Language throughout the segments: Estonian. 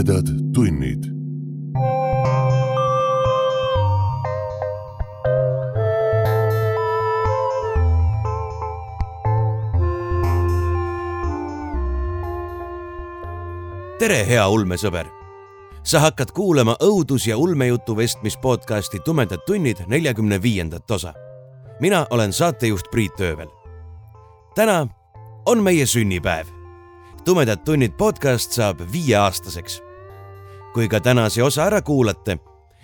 tumedad tunnid. tere, hea ulmesõber. sa hakkad kuulama õudus- ja ulmejutu vestmis podcasti Tumedad tunnid neljakümne viiendat osa. mina olen saatejuht Priit Öövel. täna on meie sünnipäev. tumedad tunnid podcast saab viieaastaseks. Kui ka tänase osa ära kuulate,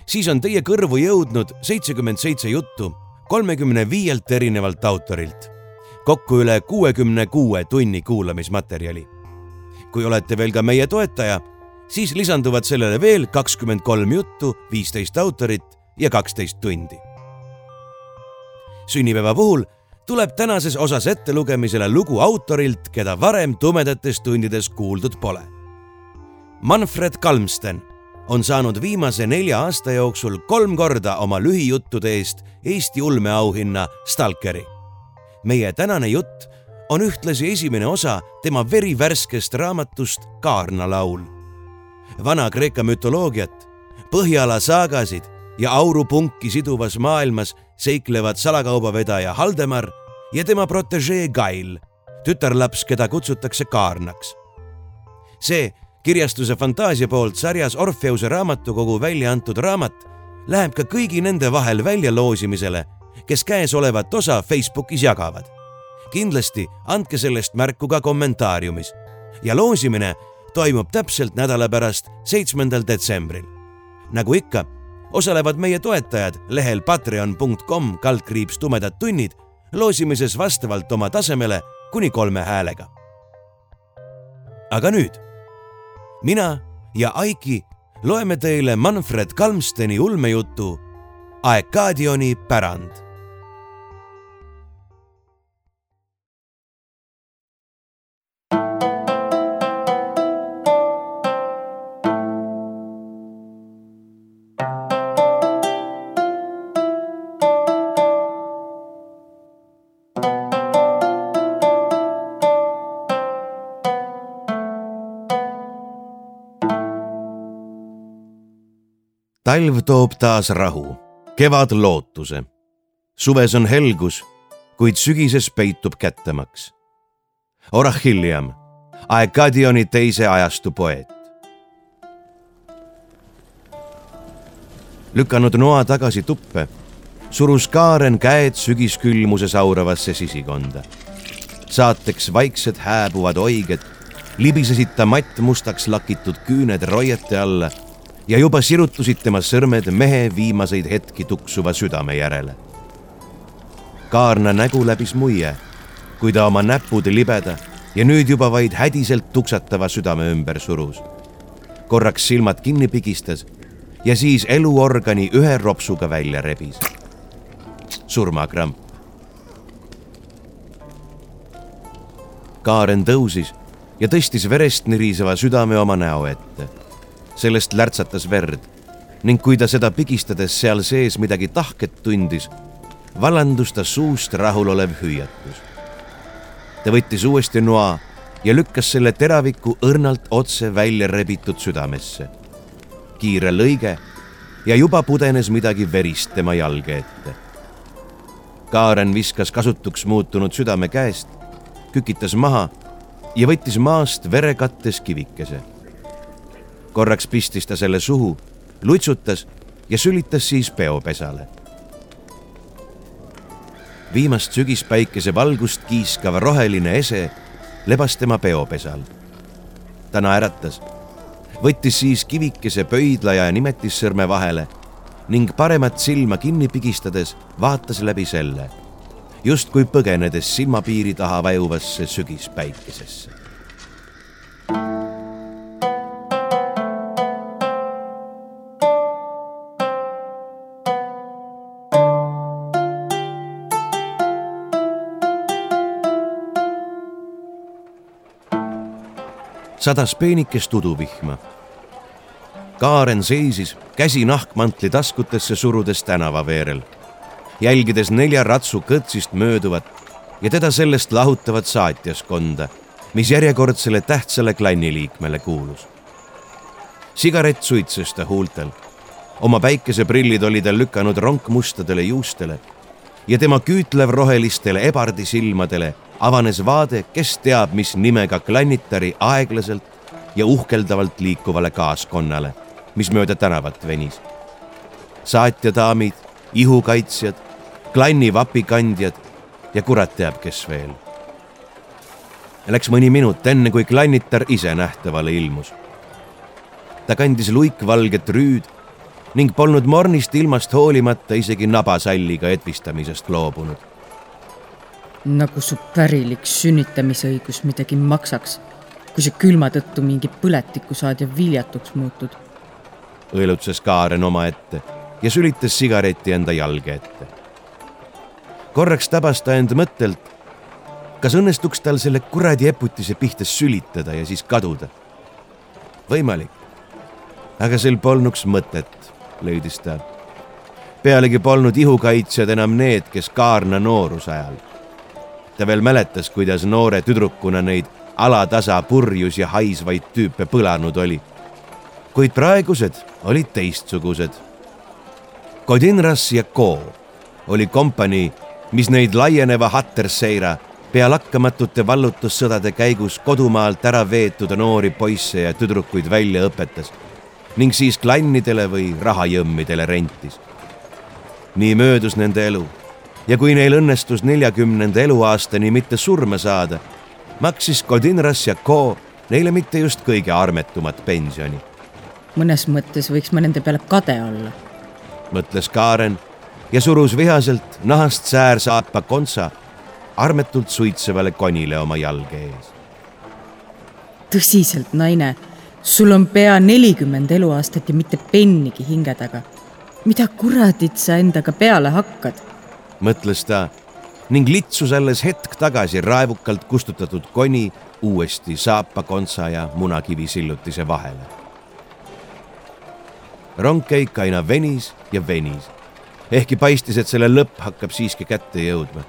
siis on teie kõrvu jõudnud seitsekümmend seitse juttu kolmekümne viielt erinevalt autorilt. kokku üle kuuekümne kuue tunni kuulamismaterjali kui olete veel ka meie toetaja, siis lisanduvad sellele veel kakskümmend kolm juttu, viisteist autorit ja kaksteist tundi. sünnipäeva puhul tuleb tänases osas ettelugemisele lugu autorilt, keda varem tumedates tundides kuuldud pole. Manfred Kalmsten on saanud viimase nelja aasta jooksul kolm korda oma lühijuttude eest Eesti ulmeauhinna Stalkeri. meie tänane jutt on ühtlasi esimene osa tema verivärskest raamatust Kaarna laul. Vana-Kreeka mütoloogiat, Põhjala saagasid ja aurupunki siduvas maailmas seiklevad salakaubavedaja Haldemar ja tema protežee Gail, tütarlaps, keda kutsutakse Kaarnaks. see kirjastuse Fantaasia poolt sarjas Orfeuse raamatukogu välja antud raamat läheb ka kõigi nende vahel väljaloosimisele, kes käesolevat osa Facebookis jagavad kindlasti andke sellest märku ka kommentaariumis ja loosimine toimub täpselt nädala pärast, seitsmendal detsembril. nagu ikka, osalevad meie toetajad lehel patreon.com kaldkriips tumedad tunnid loosimises vastavalt oma tasemele kuni kolme häälega. aga nüüd, mina ja Aiki loeme teile Manfred Kalmsteni ulmejutu Aekaadioni pärand talv toob taas rahu, kevad lootuse. suves on helgus, kuid sügises peitub kättemaks. Orachilliam, Aegadioni teise ajastu poeet. lükanud noa tagasi tuppe, surus Kaaren käed sügiskülmuses auravasse sisikonda. saateks vaiksed hääbuvad oiged, libisesid ta mattmustaks lakitud küüned roiete alla ja juba sirutusid tema sõrmed mehe viimaseid hetki tuksuva südame järele. Kaarna nägu läbis muie, kui ta oma näpud libeda ja nüüd juba vaid hädiselt tuksatava südame ümber surus. korraks silmad kinni pigistas ja siis eluorgani ühe ropsuga välja rebis. surmakramp. Kaaren tõusis ja tõstis verest niriseva südame oma näo ette sellest lärtsatas verd ning kui ta seda pigistades seal sees midagi tahket tundis, vallandus ta suust rahulolev hüüatus. ta võttis uuesti noa ja lükkas selle teraviku õrnalt otse välja rebitud südamesse. kiire lõige ja juba pudenes midagi verist tema jalge ette. Kaaren viskas kasutuks muutunud südame käest, kükitas maha ja võttis maast verekattes kivikese korraks pistis ta selle suhu, lutsutas ja sülitas siis peopesale. viimast sügispäikese valgust kiiskav roheline ese lebas tema peopesal. ta naeratas, võttis siis kivikese pöidla ja nimetissõrme vahele ning paremat silma kinni pigistades vaatas läbi selle, justkui põgenedes silmapiiri taha vajuvasse sügispäikesesse. Sadas peenikest uduvihma. Kaaren seisis, käsi nahkmantli taskutesse surudes tänavaveerel, jälgides nelja ratsu kõtsist mööduvat ja teda sellest lahutavat saatjaskonda, mis järjekordsele tähtsale klanniliikmele kuulus. sigaret suitses ta huultel. oma päikeseprillid oli ta lükanud ronkmustadele juustele ja tema küütlev rohelistele ebardisilmadele avanes vaade, kes teab, mis nimega klannitari aeglaselt ja uhkeldavalt liikuvale kaaskonnale, mis mööda tänavat venis. saatjadaamid, ihukaitsjad, klanni vapikandjad ja kurat teab, kes veel. Läks mõni minut, enne kui klannitar ise nähtavale ilmus. ta kandis luikvalget rüüd ning polnud mornist ilmast hoolimata isegi nabasalliga etvistamisest loobunud nagu su pärilik sünnitamisõigus midagi maksaks, kui sa külma tõttu mingi põletiku saad ja viljatuks muutud. õelutses Kaaren omaette ja sülitas sigareti enda jalge ette. korraks tabas ta end mõttelt, kas õnnestuks tal selle kuradi eputise pihta sülitada ja siis kaduda. võimalik, aga sel polnuks mõtet, leidis ta pealegi polnud ihukaitsjad enam need, kes Kaarna nooruse ajal ta veel mäletas, kuidas noore tüdrukuna neid alatasa purjus ja haisvaid tüüpe põlanud oli. kuid praegused olid teistsugused. Kodinras ja Co oli kompanii, mis neid laieneva Hatterseira pea lakkamatute vallutussõdade käigus kodumaalt ära veetud noori poisse ja tüdrukuid välja õpetas ning siis klannidele või rahajõmmidele rentis. nii möödus nende elu ja kui neil õnnestus neljakümnenda eluaastani mitte surma saada, maksis Godinras ja Co neile mitte just kõige armetumat pensioni. mõnes mõttes võiks ma nende peale kade olla, mõtles Kaaren ja surus vihaselt nahast säärsaapa kontsa armetult suitsevale konile oma jalge ees. tõsiselt, naine, sul on pea nelikümmend eluaastat ja mitte pennigi hinge taga. mida kuradit sa endaga peale hakkad? mõtles ta ning litsus alles hetk tagasi raevukalt kustutatud koni uuesti saapakontsa ja munakivi sillutise vahele. rongkäik aina venis ja venis, ehkki paistis, et selle lõpp hakkab siiski kätte jõudma.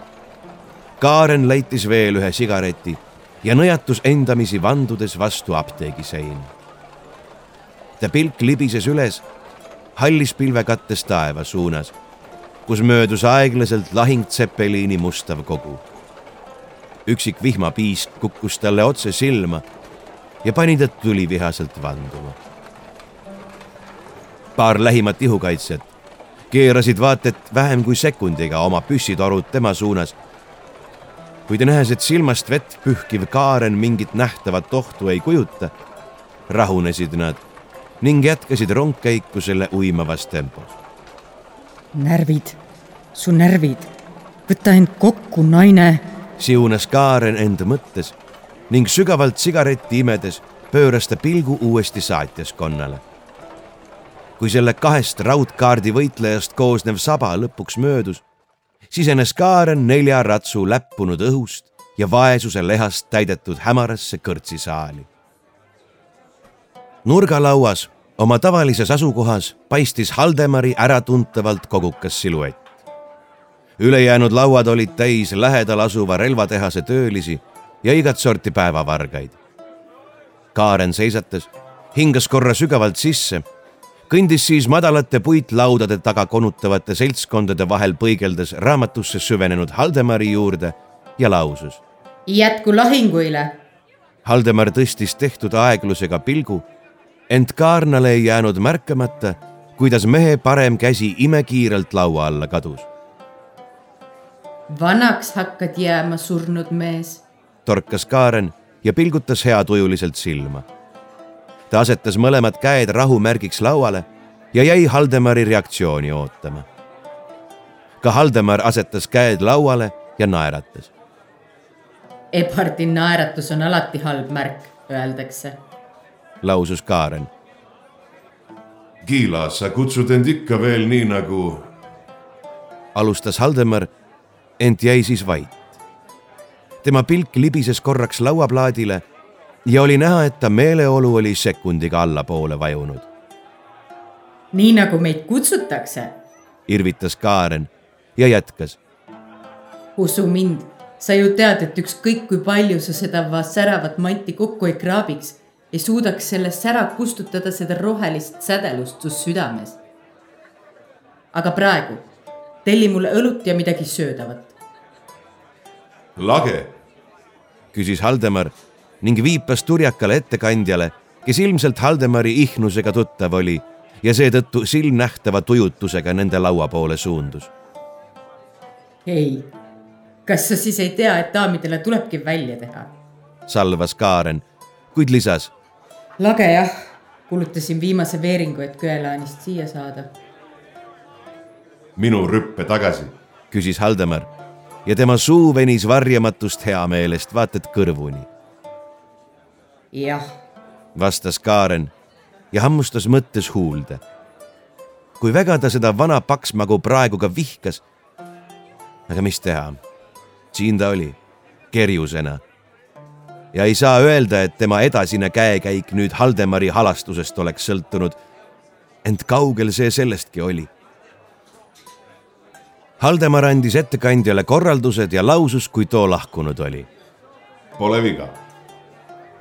Kaaren leitis veel ühe sigareti ja nõjatus endamisi vandudes vastu apteegi seina. Ta pilk libises üles hallis pilvekattes taeva suunas kus möödus aeglaselt lahing Zeppelini mustav kogu. üksik vihmapiisk kukkus talle otse silma ja pani ta tulivihaselt vanduma. paar lähimat ihukaitsjat keerasid vaat et vähem kui sekundiga oma püssitorud tema suunas. kuid nähes, et silmast vett pühkiv Kaaren mingit nähtavat ohtu ei kujuta, rahunesid nad ning jätkasid rongkäiku selle uimavas tempos närvid, su närvid, võta end kokku, naine. siunas Kaaren enda mõttes ning sügavalt sigaretti imedes pööras ta pilgu uuesti saatjaskonnale. kui selle kahest raudkaardi võitlejast koosnev saba lõpuks möödus, sisenes Kaaren nelja ratsu läppunud õhust ja vaesuse lehast täidetud hämarasse kõrtsisaali. Nurgalauas oma tavalises asukohas paistis Haldemari äratuntavalt kogukas siluett. ülejäänud lauad olid täis lähedal asuva relvatehase töölisi ja igat sorti päevavargaid. Kaaren seisatas, hingas korra sügavalt sisse, kõndis siis madalate puitlaudade taga konutavate seltskondade vahel põigeldes raamatusse süvenenud Haldemari juurde ja lausus. jätku lahinguile. Haldemar tõstis tehtud aeglusega pilgu ent Kaarnale ei jäänud märkamata, kuidas mehe parem käsi imekiirelt laua alla kadus. vanaks hakkad jääma, surnud mees, torkas Kaaren ja pilgutas heatujuliselt silma. ta asetas mõlemad käed rahumärgiks lauale ja jäi Haldemari reaktsiooni ootama. ka Haldemar asetas käed lauale ja naeratas. Ebardi naeratus on alati halb märk, öeldakse lausus Kaaren. Kiila, sa kutsud end ikka veel nii nagu. alustas Haldemar, ent jäi siis vait. tema pilk libises korraks lauaplaadile ja oli näha, et ta meeleolu oli sekundiga allapoole vajunud. nii nagu meid kutsutakse, irvitas Kaaren ja jätkas. usu mind, sa ju tead, et ükskõik kui palju sa seda säravat manti kokku ei kraabiks ei suudaks sellest ära kustutada seda rohelist sädelust su südames. aga praegu telli mulle õlut ja midagi söödavat. lage, küsis Haldemar ning viipas turjakale ettekandjale, kes ilmselt Haldemari ihnusega tuttav oli ja seetõttu silmnähtava tujutusega nende laua poole suundus. ei, kas sa siis ei tea, et daamidele tulebki välja teha? salvas Kaaren, kuid lisas. Lage jah, kulutasin viimase veeringu, et Köelaanist siia saada. minu rüppe tagasi, küsis Haldemar ja tema suu venis varjamatust heameelest vaat et kõrvuni. jah, vastas Kaaren ja hammustas mõttes huulde. kui väga ta seda vana paksmagu praegu ka vihkas. aga mis teha, siin ta oli, kerjusena. Ja ei saa öelda, et tema edasine käekäik nüüd Haldemari halastusest oleks sõltunud. ent kaugel see sellestki oli Haldemar andis ettekandjale korraldused ja lausus, kui too lahkunud oli. Pole viga.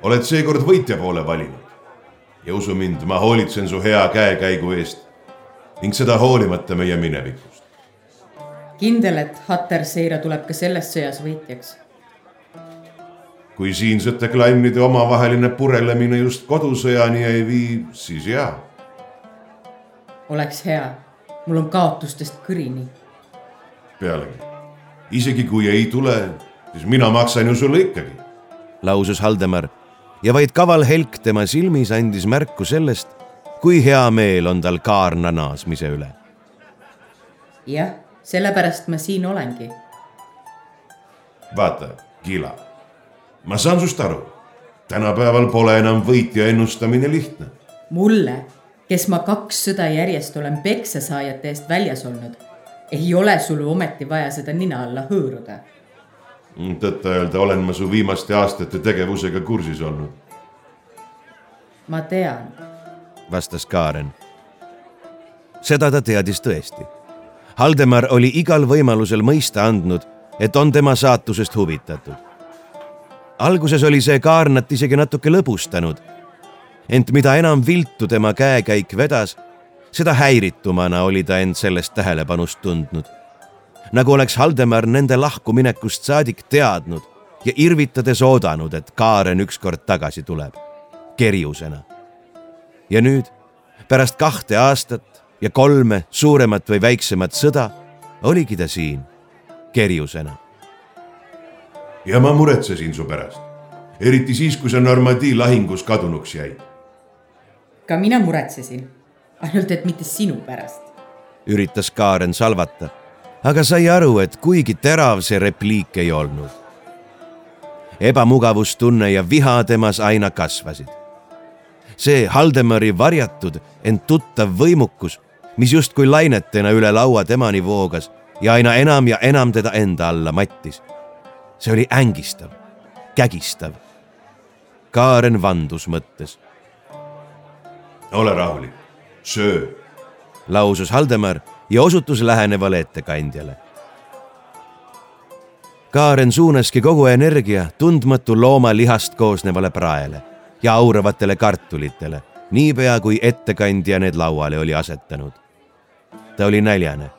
oled seekord võitja poole valinud ja usu mind, ma hoolitsen su hea käekäigu eest ning seda hoolimata meie minevikust. kindel, et Hatterseira tuleb ka selles sõjas võitjaks. Kui siinsete klannide omavaheline purelemine just kodusõjani ei vii, siis jaa. oleks hea, mul on kaotustest kõrini. pealegi, isegi kui ei tule, siis mina maksan ju sulle ikkagi. lausus Haldemar ja vaid kaval helk tema silmis andis märku sellest, kui hea meel on tal kaarna naasmise üle. jah, sellepärast ma siin olengi. vaata, Gila, ma saan sust aru. tänapäeval pole enam võitja ennustamine lihtne. mulle, kes ma kaks sõda järjest olen peksasaajate eest väljas olnud, ei ole sul ometi vaja seda nina alla hõõruda tõtt-öelda olen ma su viimaste aastate tegevusega kursis olnud. ma tean, vastas Kaaren. seda ta teadis tõesti. Haldemar oli igal võimalusel mõista andnud, et on tema saatusest huvitatud. Alguses oli see Kaarnat isegi natuke lõbustanud. ent mida enam viltu tema käekäik vedas, seda häiritumana oli ta end sellest tähelepanust tundnud nagu oleks Haldemar nende lahkuminekust saadik teadnud ja irvitades oodanud, et Kaaren ükskord tagasi tuleb, kerjusena. ja nüüd, pärast kahte aastat ja kolme suuremat või väiksemat sõda, oligi ta siin, kerjusena. Ja ma muretsesin su pärast, eriti siis, kui sa Normandii lahingus kadunuks jäid. ka mina muretsesin, ainult et mitte sinu pärast. üritas Kaaren salvata aga sai aru, et kuigi terav see repliik ei olnud. ebamugavustunne ja viha temas aina kasvasid. see Haldemari varjatud, ent tuttav võimukus, mis justkui lainetena üle laua temani voogas ja aina enam ja enam teda enda alla mattis. See oli ängistav, kägistav. Kaaren vandus mõttes. ole rahulik, söö, lausus Haldemar ja osutus lähenevale ettekandjale. Kaaren suunaski kogu energia tundmatu loomalihast koosnevale praele ja auravatele kartulitele, niipea kui ettekandja need lauale oli asetanud. ta oli näljane.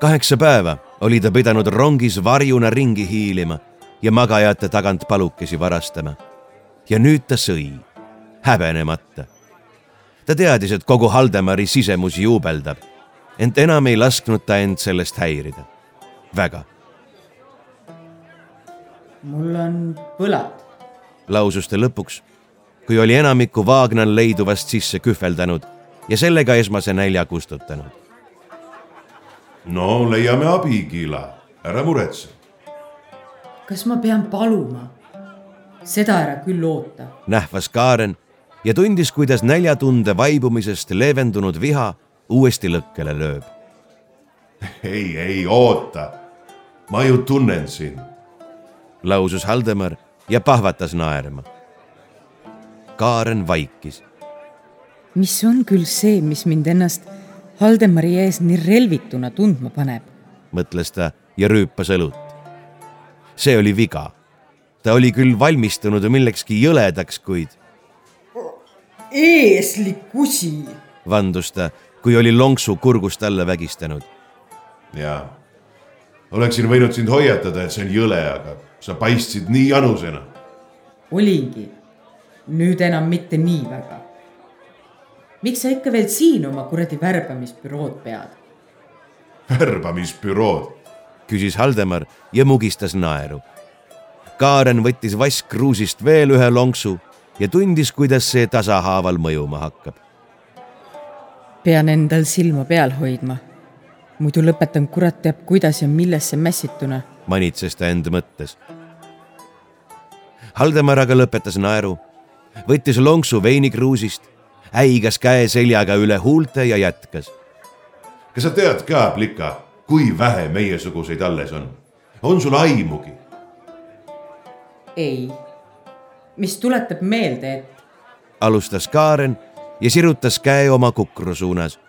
kaheksa päeva oli ta pidanud rongis varjuna ringi hiilima ja magajate tagant palukesi varastama. ja nüüd ta sõi, häbenemata. ta teadis, et kogu Haldemari sisemus juubeldab ent enam ei lasknud ta end sellest häirida. väga. mul on põlad, lausus ta lõpuks, kui oli enamiku Wagner leiduvast sisse kühveldanud ja sellega esmase nälja kustutanud. no leiame abi, Kiila, ära muretse. Kas ma pean paluma? seda ära küll oota. nähvas Kaaren ja tundis, kuidas näljatunde vaibumisest leevendunud viha uuesti lõkkele lööb. ei, ei oota. ma ju tunnen sind. lausus Haldemar ja pahvatas naerma. Kaaren vaikis. mis on küll see, mis mind ennast Haldemari ees nii relvituna tundma paneb? mõtles ta ja rüüpas õlut. See oli viga. ta oli küll valmistunud millekski jõledaks, kuid eeslik kusi. vandus ta, kui oli lonksu kurgust alla vägistanud. jaa, oleksin võinud sind hoiatada, et see on jõle, aga sa paistsid nii janusena. olingi, nüüd enam mitte nii väga. miks sa ikka veel siin oma kuradi värbamisbürood pead? värbamisbürood, küsis Haldemar ja mugistas naeru. Kaaren võttis vasskruusist veel ühe lonksu ja tundis, kuidas see tasahaaval mõjuma hakkab. pean endal silma peal hoidma. muidu lõpetan kurat teab kuidas ja millesse mässituna. manitses ta end mõttes. Haldemar aga lõpetas naeru, võttis lonksu veinikruusist, äigas käe seljaga üle huulte ja jätkas. kas sa tead ka, Plika, kui vähe meiesuguseid alles on? on sul aimugi? ei mis tuletab meelde, et alustas Kaaren ja sirutas käe oma kukru suunas.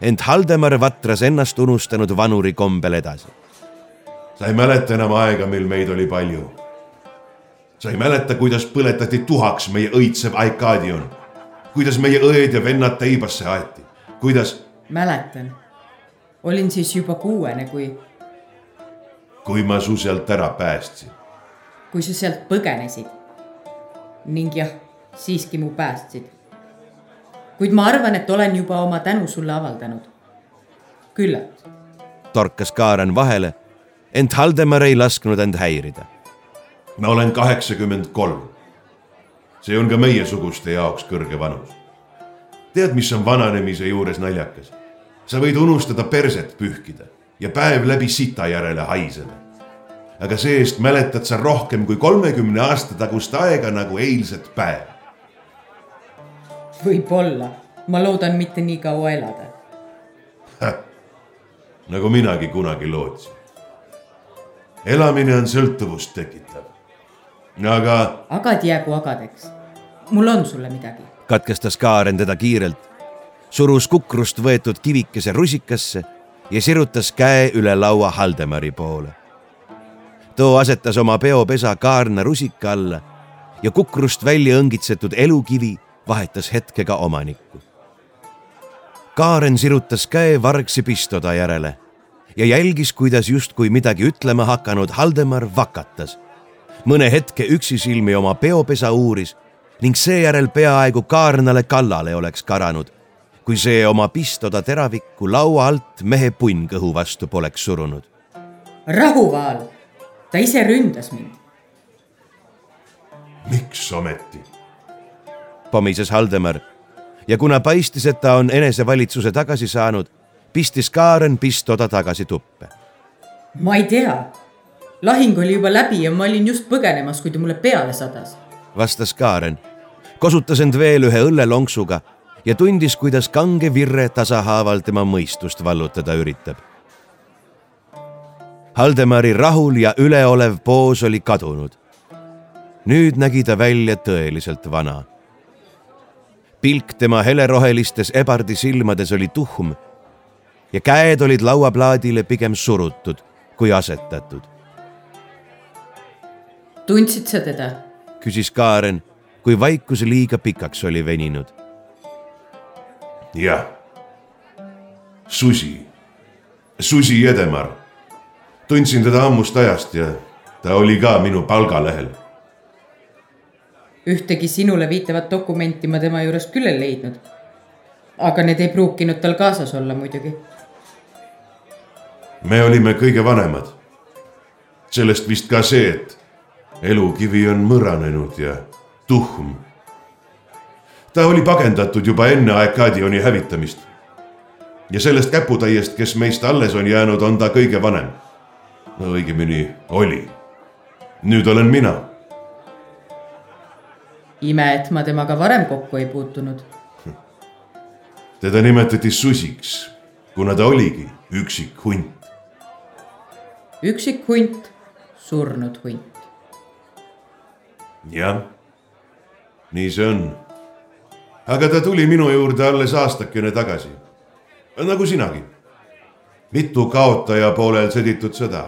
ent Haldemar vatras ennast unustanud vanuri kombel edasi. sa ei mäleta enam aega, mil meid oli palju. sa ei mäleta, kuidas põletati tuhaks meie õitsev Aikadion, kuidas meie õed ja vennad teibasse aeti, kuidas. mäletan, olin siis juba kuuene, kui. kui ma su sealt ära päästsin. kui sa sealt põgenesid ning jah, siiski mu päästsid. kuid ma arvan, et olen juba oma tänu sulle avaldanud. küllalt. torkas Kaaren vahele, ent Haldemar ei lasknud end häirida. ma olen kaheksakümmend kolm. see on ka meiesuguste jaoks kõrge vanus. tead, mis on vananemise juures naljakas? Sa võid unustada perset pühkida ja päev läbi sita järele haiseda aga see-eest mäletad sa rohkem kui kolmekümne aasta tagust aega nagu eilset päeva. võib-olla, ma loodan mitte nii kaua elada. nagu minagi kunagi lootsin. elamine on sõltuvust tekitav. aga. agad jäägu agadeks. mul on sulle midagi. katkestas Kaaren teda kiirelt, surus kukrust võetud kivikese rusikasse ja sirutas käe üle laua Haldemari poole too asetas oma peopesa kaarna rusika alla ja kukrust välja õngitsetud elukivi vahetas hetkega omanikku. Kaaren sirutas käe vargsi pistoda järele ja jälgis, kuidas justkui midagi ütlema hakanud Haldemar vakatas. mõne hetke üksisilmi oma peopesa uuris ning seejärel peaaegu kaarnale kallale oleks karanud, kui see oma pistoda teravikku laua alt mehe punnkõhu vastu poleks surunud. rahuvaal ta ise ründas mind. miks ometi? pomises Haldemar ja kuna paistis, et ta on enesevalitsuse tagasi saanud, pistis Kaaren pistoda tagasi tuppe. ma ei tea. lahing oli juba läbi ja ma olin just põgenemas, kui ta mulle peale sadas. vastas Kaaren, kosutas end veel ühe õllelonksuga ja tundis, kuidas kange virre tasahaaval tema mõistust vallutada üritab Haldemari rahul ja üleolev poos oli kadunud. nüüd nägi ta välja tõeliselt vana. pilk tema helerohelistes ebardi silmades oli tuhm ja käed olid lauaplaadile pigem surutud kui asetatud. tundsid sa teda? küsis Kaaren, kui vaikus liiga pikaks oli veninud. Jah. Susi, Susi Edemar tundsin teda ammust ajast ja ta oli ka minu palgalehel. ühtegi sinule viitavat dokumenti ma tema juurest küll ei leidnud. aga need ei pruukinud tal kaasas olla muidugi. me olime kõige vanemad. sellest vist ka see, et elukivi on mõranenud ja tuhm. Ta oli pagendatud juba enne Aekadioni hävitamist. ja sellest käputäiest, kes meist alles on jäänud, on ta kõige vanem no õigemini oli. nüüd olen mina. ime, et ma temaga varem kokku ei puutunud. teda nimetati susiks, kuna ta oligi üksik hunt. üksik hunt, surnud hunt. jah, nii see on. Aga ta tuli minu juurde alles aastakene tagasi. nagu sinagi mitu kaotaja poolel sõditud sõda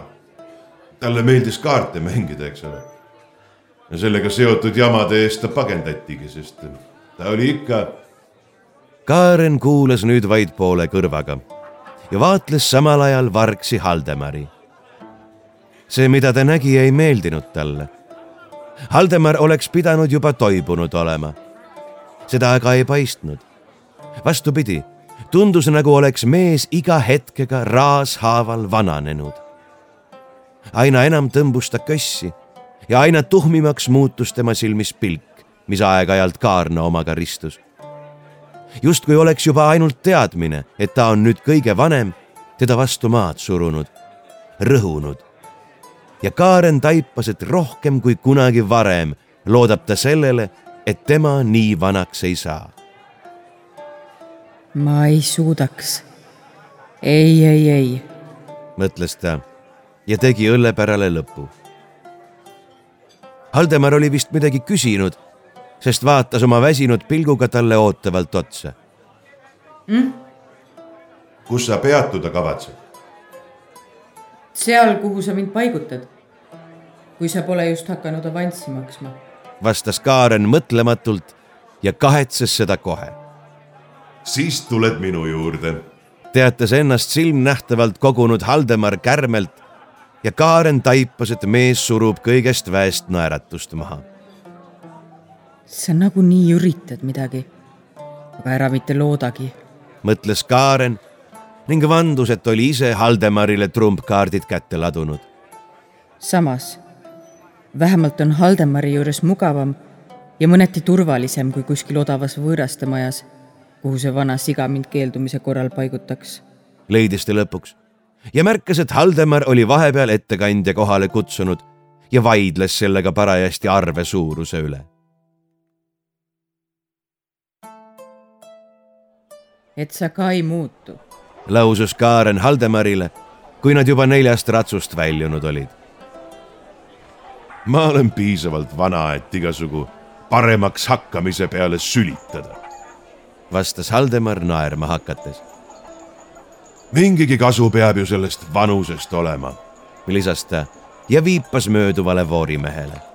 talle meeldis kaarte mängida, eks ole. ja sellega seotud jamade eest ta pagendatigi, sest ta oli ikka. Kaaren kuulas nüüd vaid poole kõrvaga ja vaatles samal ajal vargsi Haldemari. see, mida ta nägi, ei meeldinud talle. Haldemar oleks pidanud juba toibunud olema. Seda aga ei paistnud. vastupidi, tundus nagu oleks mees iga hetkega raashaaval vananenud. aina enam tõmbus ta kössi ja aina tuhmimaks muutus tema silmis pilk, mis aeg-ajalt Kaarna omaga ristus justkui oleks juba ainult teadmine, et ta on nüüd kõige vanem, teda vastu maad surunud, rõhunud. ja Kaaren taipas, et rohkem kui kunagi varem loodab ta sellele, et tema nii vanaks ei saa. ma ei suudaks. ei, ei, ei, mõtles ta ja tegi õllepärale lõpu. Haldemar oli vist midagi küsinud sest vaatas oma väsinud pilguga talle ootavalt otsa mm?. kus sa peatuda kavatsed? seal, kuhu sa mind paigutad. kui sa pole just hakanud avanssi maksma. Vastas Kaaren mõtlematult ja kahetses seda kohe. siis tuled minu juurde. teatas ennast silmnähtavalt kogunud Haldemar kärmelt ja Kaaren taipas, et mees surub kõigest väest naeratust maha sa nagunii üritad midagi, aga ära mitte loodagi. mõtles Kaaren ning vandus, et oli ise Haldemarile trumpkaardid kätte ladunud. samas, vähemalt on Haldemari juures mugavam ja mõneti turvalisem kui kuskil odavas võõraste majas, kuhu see vana siga mind keeldumise korral paigutaks. leidis ta lõpuks ja märkas, et Haldemar oli vahepeal ettekandja kohale kutsunud ja vaidles sellega parajasti arve suuruse üle et sa ka ei muutu. lausus Kaaren Haldemarile, kui nad juba neljast ratsust väljunud olid. Ma olen piisavalt vana, et igasugu paremaks hakkamise peale sülitada. vastas Haldemar naerma hakates. mingigi kasu peab ju sellest vanusest olema, lisas ta ja viipas mööduvale voorimehele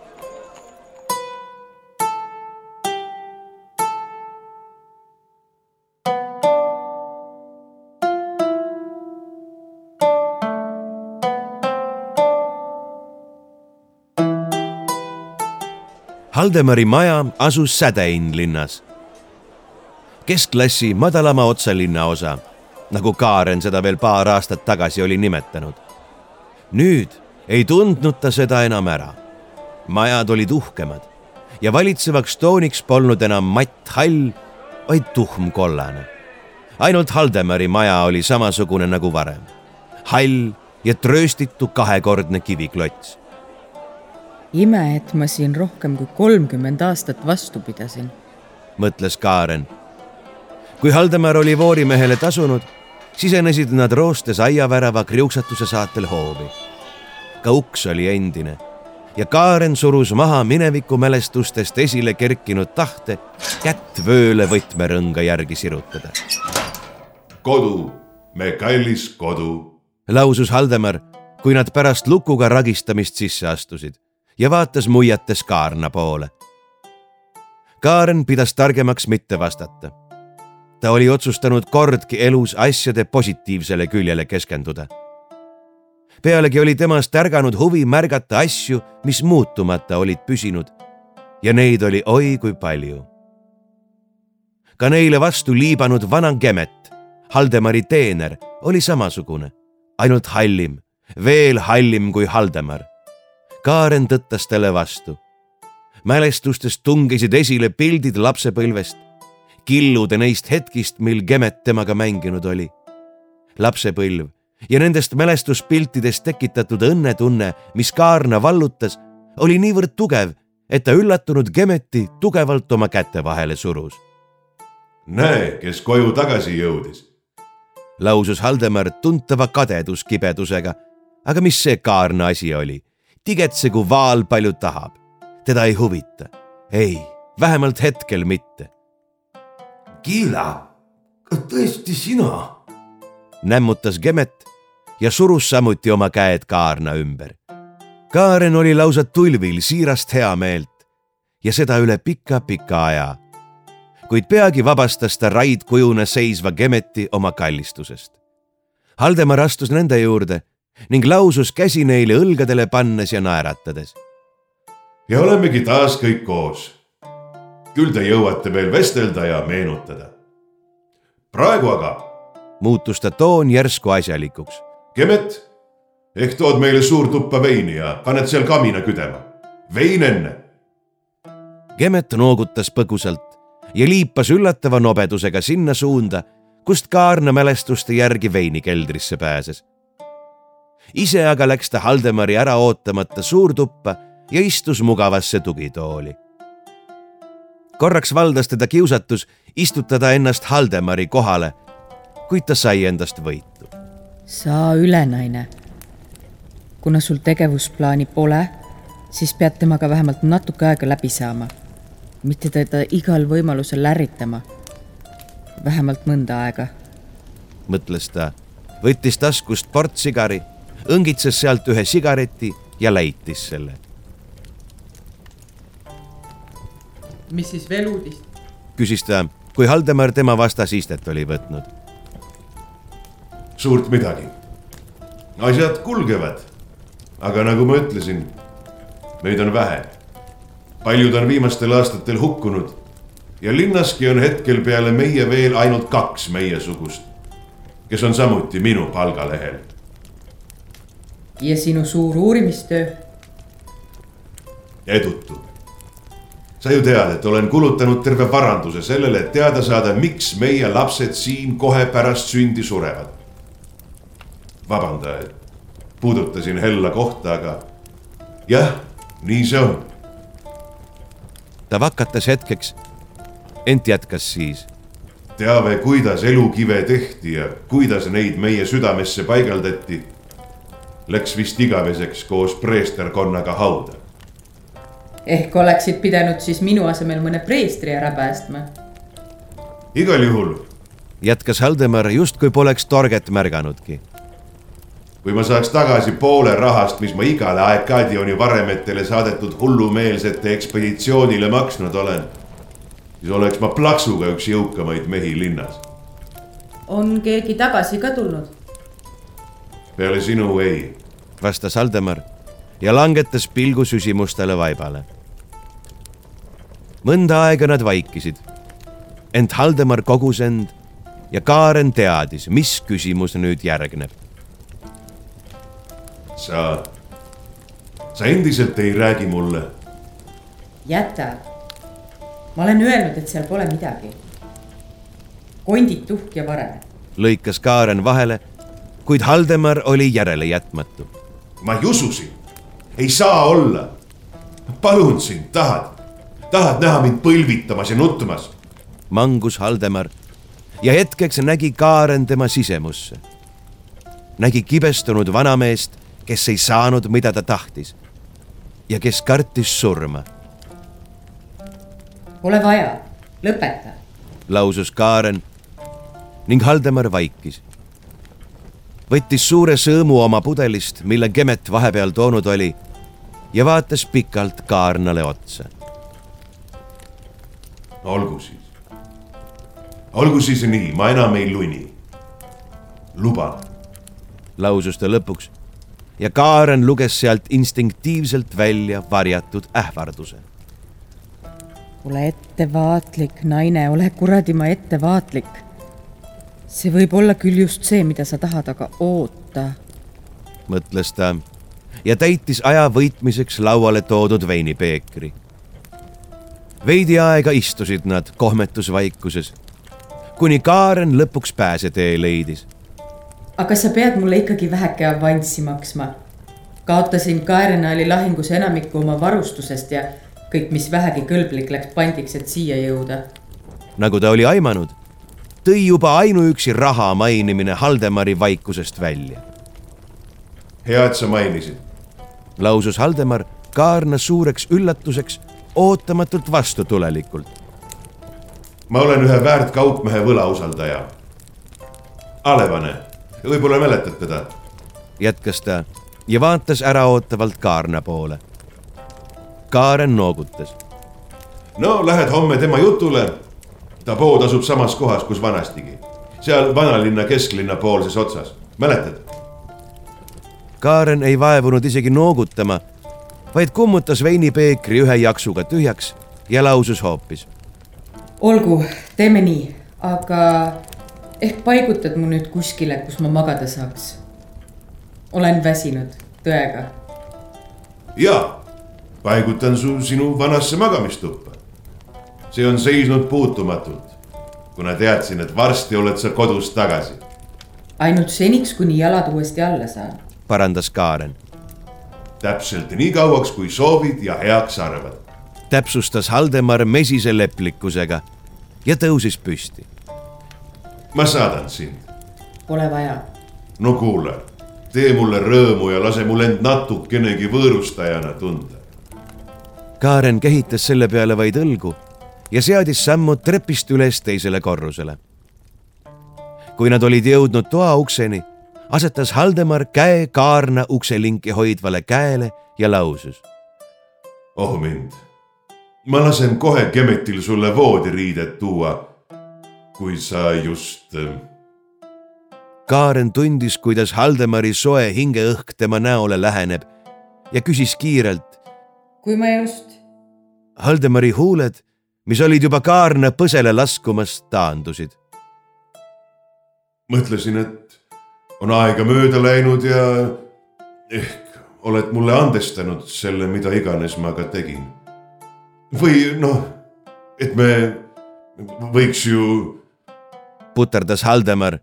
Haldemari maja asus Sädein linnas. keskklassi madalama otsalinna osa, nagu Kaaren seda veel paar aastat tagasi oli nimetanud. nüüd ei tundnud ta seda enam ära. majad olid uhkemad ja valitsevaks tooniks polnud enam matt hall, vaid tuhmkollane. ainult Haldemari maja oli samasugune nagu varem. hall ja trööstitu kahekordne kiviklots ime, et ma siin rohkem kui kolmkümmend aastat vastu pidasin, mõtles Kaaren. kui Haldemar oli voorimehele tasunud, sisenesid nad roostes aiavärava kriuksatuse saatel hoovi. ka uks oli endine ja Kaaren surus maha minevikumälestustest esile kerkinud tahte kätt vööle võtmerõnga järgi sirutada. kodu, me kallis kodu, lausus Haldemar, kui nad pärast lukuga ragistamist sisse astusid ja vaatas muiates Kaarna poole. Kaaren pidas targemaks mitte vastata. ta oli otsustanud kordki elus asjade positiivsele küljele keskenduda. pealegi oli temast ärganud huvi märgata asju, mis muutumata olid püsinud ja neid oli oi kui palju. ka neile vastu liibanud vana Gemet, Haldemari teener, oli samasugune, ainult hallim, veel hallim kui Haldemar Kaaren tõttas talle vastu. mälestustest tungisid esile pildid lapsepõlvest, killude neist hetkist, mil Gemet temaga mänginud oli. lapsepõlv ja nendest mälestuspiltidest tekitatud õnnetunne, mis Kaarna vallutas, oli niivõrd tugev, et ta üllatunud Gemeti tugevalt oma käte vahele surus. näe, kes koju tagasi jõudis, lausus Haldemar tuntava kadeduskibedusega. aga mis see Kaarna asi oli? Tigetsegu vaal palju tahab. teda ei huvita. ei, vähemalt hetkel mitte. Kiila, kas tõesti sina? nämmutas Gemet ja surus samuti oma käed Kaarna ümber. Kaaren oli lausa tulvil siirast heameelt ja seda üle pika-pika aja. kuid peagi vabastas ta raidkujuna seisva Gemeti oma kallistusest. Haldemar astus nende juurde ning lausus käsi neile õlgadele pannes ja naeratades. ja olemegi taas kõik koos. küll te jõuate veel vestelda ja meenutada. praegu aga. muutus ta toon järsku asjalikuks. Kemet, ehk tood meile suurtuppa veini ja paned seal kamina küdema. vein enne. Kemet noogutas põgusalt ja liipas üllatava nobedusega sinna suunda, kust Kaarna mälestuste järgi veinikeldrisse pääses ise aga läks ta Haldemari ära ootamata suurtuppa ja istus mugavasse tugitooli. korraks valdas teda kiusatus istutada ennast Haldemari kohale, kuid ta sai endast võitu. saa üle, naine. kuna sul tegevusplaani pole, siis pead temaga vähemalt natuke aega läbi saama. mitte teda igal võimalusel ärritama. vähemalt mõnda aega. mõtles ta, võttis taskust portsigari õngitses sealt ühe sigareti ja läitis selle. mis siis veel uudist? küsis ta, kui Haldemar tema vastas istet oli võtnud. suurt midagi. asjad kulgevad. aga nagu ma ütlesin, meid on vähe. paljud on viimastel aastatel hukkunud ja linnaski on hetkel peale meie veel ainult kaks meiesugust, kes on samuti minu palgalehel ja sinu suur uurimistöö? edutu. sa ju tead, et olen kulutanud terve varanduse sellele, et teada saada, miks meie lapsed siin kohe pärast sündi surevad. vabanda, et puudutasin hella kohta, aga jah, nii see on. ta vakatas hetkeks, ent jätkas siis teave, kuidas elukive tehti ja kuidas neid meie südamesse paigaldati läks vist igaveseks koos preesterkonnaga hauda. ehk oleksid pidanud siis minu asemel mõne preestri ära päästma? igal juhul. jätkas Haldemar justkui poleks torget märganudki. kui ma saaks tagasi poole rahast, mis ma igale Aekadioni varemetele saadetud hullumeelsete ekspeditsioonile maksnud olen, siis oleks ma plaksuga üks jõukamaid mehi linnas. on keegi tagasi ka tulnud? Peale sinu ei. vastas Aldemar ja langetas pilgu süsimustele vaibale. mõnda aega nad vaikisid. ent Haldemar kogus end ja Kaaren teadis, mis küsimus nüüd järgneb. sa, sa endiselt ei räägi mulle. jäta. ma olen öelnud, et seal pole midagi. kondid tuhk ja vare. lõikas Kaaren vahele kuid Haldemar oli järelejätmatu. ma ei usu sind, ei saa olla. palun sind, tahad, tahad näha mind põlvitamas ja nutmas? mangus Haldemar ja hetkeks nägi Kaaren tema sisemusse. nägi kibestunud vanameest, kes ei saanud, mida ta tahtis ja kes kartis surma. Pole vaja, lõpeta, lausus Kaaren ning Haldemar vaikis võttis suure sõõmu oma pudelist, mille Kemet vahepeal toonud oli ja vaatas pikalt kaarnale otsa. olgu siis, olgu siis nii, ma enam ei luni. luban. lausus ta lõpuks ja Kaaren luges sealt instinktiivselt välja varjatud ähvarduse. ole ettevaatlik, naine, ole kuradi ma ettevaatlik see võib olla küll just see, mida sa tahad, aga oota. mõtles ta ja täitis aja võitmiseks lauale toodud veinipeekri. veidi aega istusid nad kohmetus vaikuses, kuni Kaaren lõpuks pääsetee leidis. aga sa pead mulle ikkagi väheke avanssi maksma. kaotasin Kaerenaali lahingus enamiku oma varustusest ja kõik, mis vähegi kõlblik läks pandiks, et siia jõuda. nagu ta oli aimanud tõi juba ainuüksi raha mainimine Haldemari vaikusest välja. hea, et sa mainisid. lausus Haldemar Kaarna suureks üllatuseks ootamatult vastutulelikult. ma olen ühe väärt kaupmehe võlausaldaja. Alevane, võib-olla mäletad teda? jätkas ta ja vaatas äraootavalt Kaarna poole. Kaaren noogutas. no lähed homme tema jutule ta pood asub samas kohas, kus vanastigi, seal vanalinna kesklinna poolses otsas, mäletad? Kaaren ei vaevunud isegi noogutama, vaid kummutas veinipeekri ühe jaksuga tühjaks ja lausus hoopis. olgu, teeme nii, aga ehk paigutad mu nüüd kuskile, kus ma magada saaks. olen väsinud, tõega. ja, paigutan su sinu vanasse magamistuppa. See on seisnud puutumatult, kuna teadsin, et varsti oled sa kodus tagasi. ainult seniks, kuni jalad uuesti alla saan. parandas Kaaren. täpselt nii kauaks, kui soovid ja heaks arvad. täpsustas Haldemar mesise leplikkusega ja tõusis püsti ma saadan sind. Pole vaja. no kuule, tee mulle rõõmu ja lase mul end natukenegi võõrustajana tunda. Kaaren kehitas selle peale vaid õlgu ja seadis sammud trepist üles teisele korrusele. kui nad olid jõudnud toa ukseni, asetas Haldemar käe kaarna ukselinki hoidvale käele ja lausus. oh mind, ma lasen kohe Kemetil sulle voodiriided tuua kui sa just. Äh, Kaaren tundis, kuidas Haldemari soe hingeõhk tema näole läheneb ja küsis kiirelt. kui ma just. Haldemari huuled, mis olid juba kaarna põsele laskumas, taandusid. mõtlesin, et on aega mööda läinud ja ehk oled mulle andestanud selle, mida iganes ma ka tegin. või noh, et me võiks ju puterdas Haldemar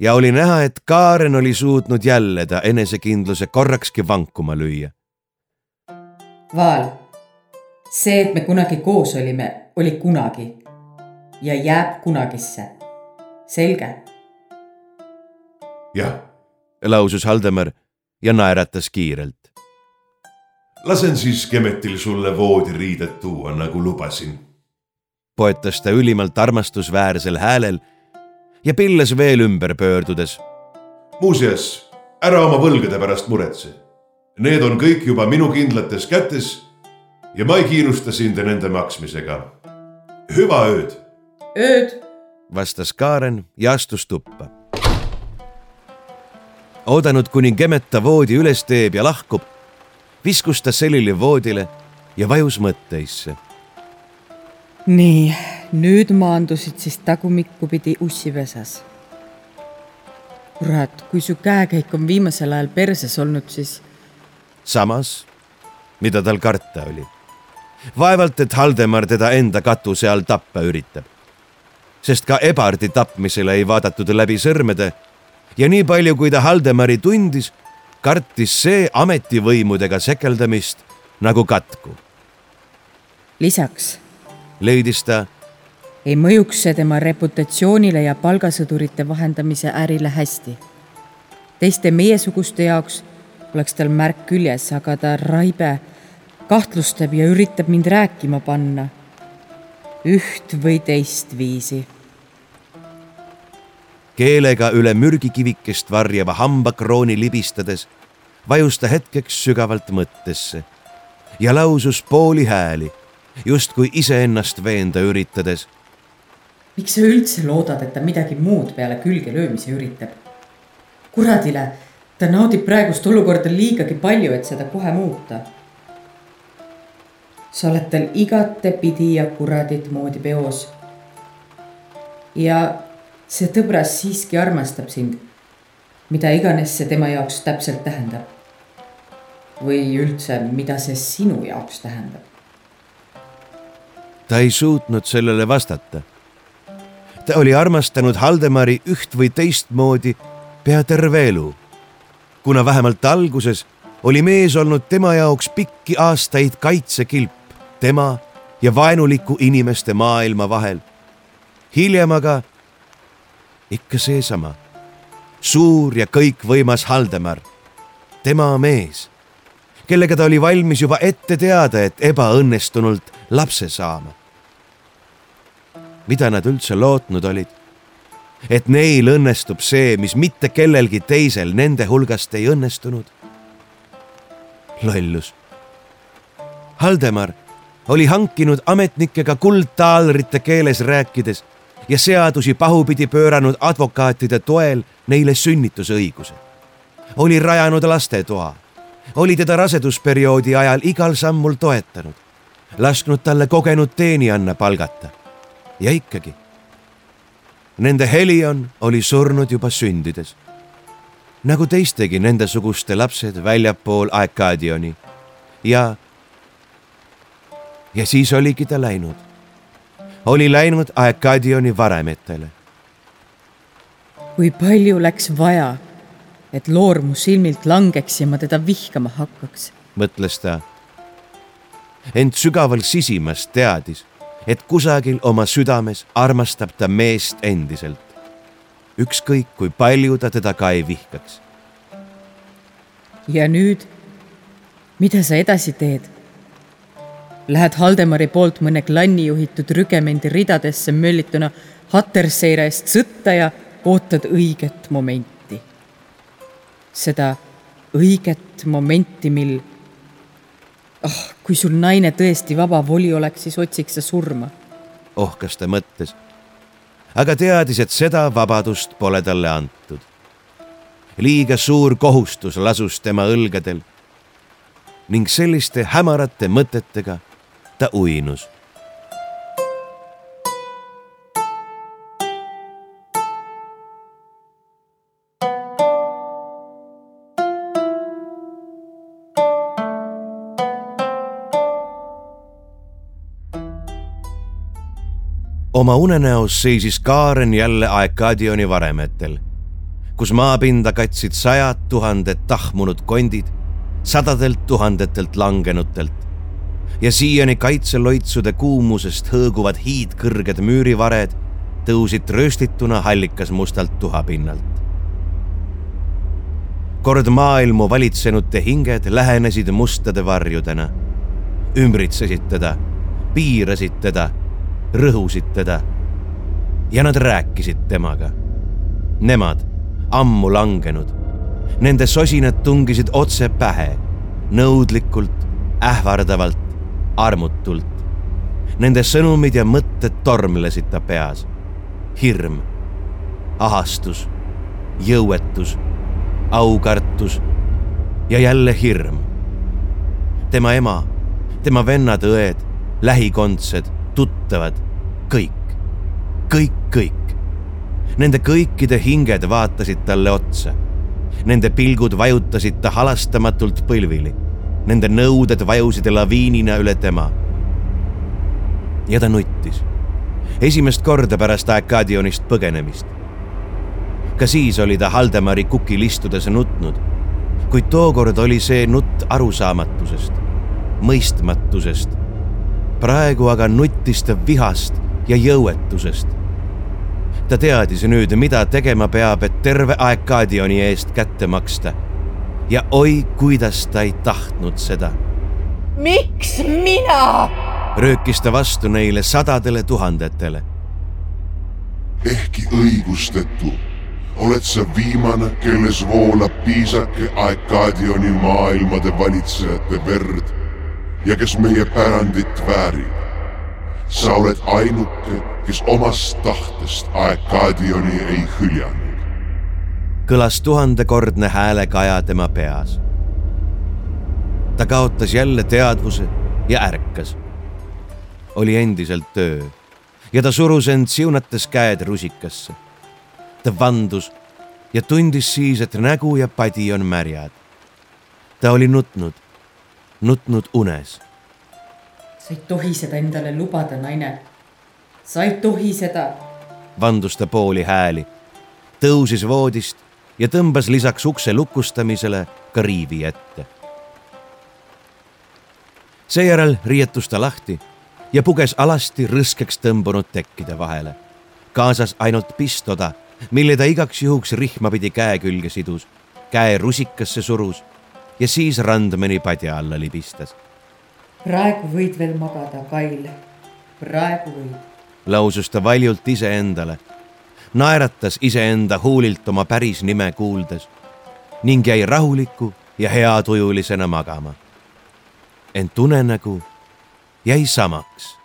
ja oli näha, et Kaaren oli suutnud jälle ta enesekindluse korrakski vankuma lüüa. Vaal, see, et me kunagi koos olime, oli kunagi ja jääb kunagisse. selge? jah, lausus Haldemar ja naeratas kiirelt. lasen siis Kemetil sulle voodiriided tuua, nagu lubasin. poetas ta ülimalt armastusväärsel häälel ja pilles veel ümber pöördudes. muuseas, ära oma võlgade pärast muretse. Need on kõik juba minu kindlates kätes ja ma ei kiirusta sind nende maksmisega. Hüva ööd. ööd, vastas Kaaren ja astus tuppa. oodanud, kuni Gemeta voodi üles teeb ja lahkub, viskus ta selili voodile ja vajus mõtteisse nii, nüüd maandusid siis tagumikku pidi ussipesas. kurat, kui su käekäik on viimasel ajal perses olnud, siis. samas, mida tal karta oli. Vaevalt, et Haldemar teda enda katuse all tappa üritab. sest ka Ebardi tapmisele ei vaadatud läbi sõrmede ja nii palju, kui ta Haldemari tundis, kartis see ametivõimudega sekeldamist nagu katku. lisaks leidis ta. ei mõjuks see tema reputatsioonile ja palgasõdurite vahendamise ärile hästi. teiste meiesuguste jaoks oleks tal märk küljes, aga ta raibe, kahtlustab ja üritab mind rääkima panna. üht või teist viisi. keelega üle mürgikivikest varjava hambakrooni libistades vajus ta hetkeks sügavalt mõttesse ja lausus pooli hääli justkui iseennast veenda üritades. miks sa üldse loodad, et ta midagi muud peale külge löömise üritab? kuradile, ta naudib praegust olukorda liigagi palju, et seda kohe muuta. Sa oled tal igatepidi ja kuradit moodi peos. ja see tõbras siiski armastab sind. mida iganes see tema jaoks täpselt tähendab. või üldse, mida see sinu jaoks tähendab ta ei suutnud sellele vastata. ta oli armastanud Haldemari üht või teistmoodi pea terve elu. kuna vähemalt alguses oli mees olnud tema jaoks pikki aastaid kaitsekilp tema ja vaenuliku inimeste maailma vahel. hiljem aga ikka seesama suur ja kõikvõimas Haldemar, tema mees kellega ta oli valmis juba ette teada, et ebaõnnestunult lapse saama. mida nad üldse lootnud olid? et neil õnnestub see, mis mitte kellelgi teisel nende hulgast ei õnnestunud? lollus. Haldemar oli hankinud ametnikega kuldtaalrite keeles rääkides ja seadusi pahupidi pööranud advokaatide toel neile sünnitusõiguse. oli rajanud lastetoa, oli teda rasedusperioodi ajal igal sammul toetanud, lasknud talle kogenud teenijanna palgata. ja ikkagi. Nende Helion oli surnud juba sündides. nagu teistegi nendesuguste lapsed väljapool Aekadioni ja, ja siis oligi ta läinud oli läinud Aekadioni varemetele. kui palju läks vaja, et loor mu silmilt langeks ja ma teda vihkama hakkaks, mõtles ta. ent sügaval sisimas teadis, et kusagil oma südames armastab ta meest endiselt. ükskõik kui palju ta teda ka ei vihkaks. ja nüüd, mida sa edasi teed? Lähed Haldemari poolt mõne klanni juhitud rügemendi ridadesse möllituna Hatterseire eest sõtta ja ootad õiget momenti. seda õiget momenti, mil ah, kui sul naine tõesti vaba voli oleks, siis otsiks sa surma. ohkas ta mõttes. aga teadis, et seda vabadust pole talle antud. liiga suur kohustus lasus tema õlgadel ning selliste hämarate mõtetega ta uinus. oma unenäos seisis Kaaren jälle Aekadioni varemetel, kus maapinda katsid sajad tuhanded tahmunud kondid sadadelt tuhandetelt langenutelt ja siiani kaitseloitsude kuumusest hõõguvad hiidkõrged müürivared tõusid rööstituna hallikas mustalt tuhapinnalt. kord maailmu valitsenute hinged lähenesid mustade varjudena, ümbritsesid teda, piirasid teda, rõhusid teda ja nad rääkisid temaga. Nemad, ammu langenud, nende sosinad tungisid otse pähe, nõudlikult, ähvardavalt, armutult. Nende sõnumid ja mõtted tormlesid ta peas. hirm, ahastus, jõuetus, aukartus ja jälle hirm. tema ema, tema vennad-õed, lähikondsed, tuttavad, kõik, kõik, kõik. Nende kõikide hinged vaatasid talle otsa. Nende pilgud vajutasid ta halastamatult põlvili Nende nõuded vajusid laviinina üle tema. ja ta nuttis. esimest korda pärast Arkadionist põgenemist. ka siis oli ta Haldemari kukil istudes nutnud, kuid tookord oli see nutt arusaamatusest, mõistmatusest. praegu aga nuttis ta vihast ja jõuetusest ta teadis nüüd, mida tegema peab, et terve Aekadioni eest kätte maksta ja oi, kuidas ta ei tahtnud seda. miks mina? röökis ta vastu neile sadadele tuhandetele. ehkki õigustetu oled sa viimane, kelles voolab piisake Aekadioni maailmade valitsejate verd ja kes meie pärandit väärib. sa oled ainuke, kes omast tahtest Aekadioni ei hüljanud kõlas tuhandekordne häälekaja tema peas. ta kaotas jälle teadvuse ja ärkas. oli endiselt öö ja ta surus end siunates käed rusikasse. ta vandus ja tundis siis, et nägu ja padi on märjad. ta oli nutnud, nutnud unes. sa ei tohi seda endale lubada, naine. sa ei tohi seda. vandus ta pooli hääli, tõusis voodist ja tõmbas lisaks ukse lukustamisele ka riivi ette. seejärel riietus ta lahti ja puges alasti rõskeks tõmbunud tekkide vahele, kaasas ainult pistoda, mille ta igaks juhuks rihmapidi käe külge sidus, käe rusikasse surus ja siis randmeni padja alla libistas. praegu võid veel magada, Kail. praegu võid. lausus ta valjult iseendale naeratas iseenda huulilt oma päris nime kuuldes ning jäi rahuliku ja heatujulisena magama. ent unenägu jäi samaks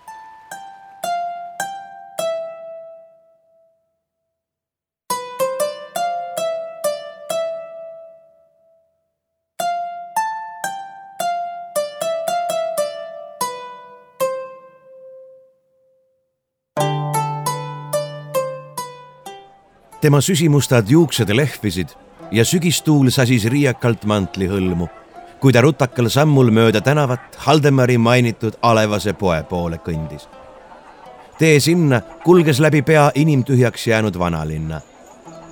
tema süsimustad juuksed lehvisid ja sügistuul sasis riiakalt mantli hõlmu, kui ta rutakal sammul mööda tänavat Haldemari mainitud Alevase poe poole kõndis. tee sinna kulges läbi pea inimtühjaks jäänud vanalinna.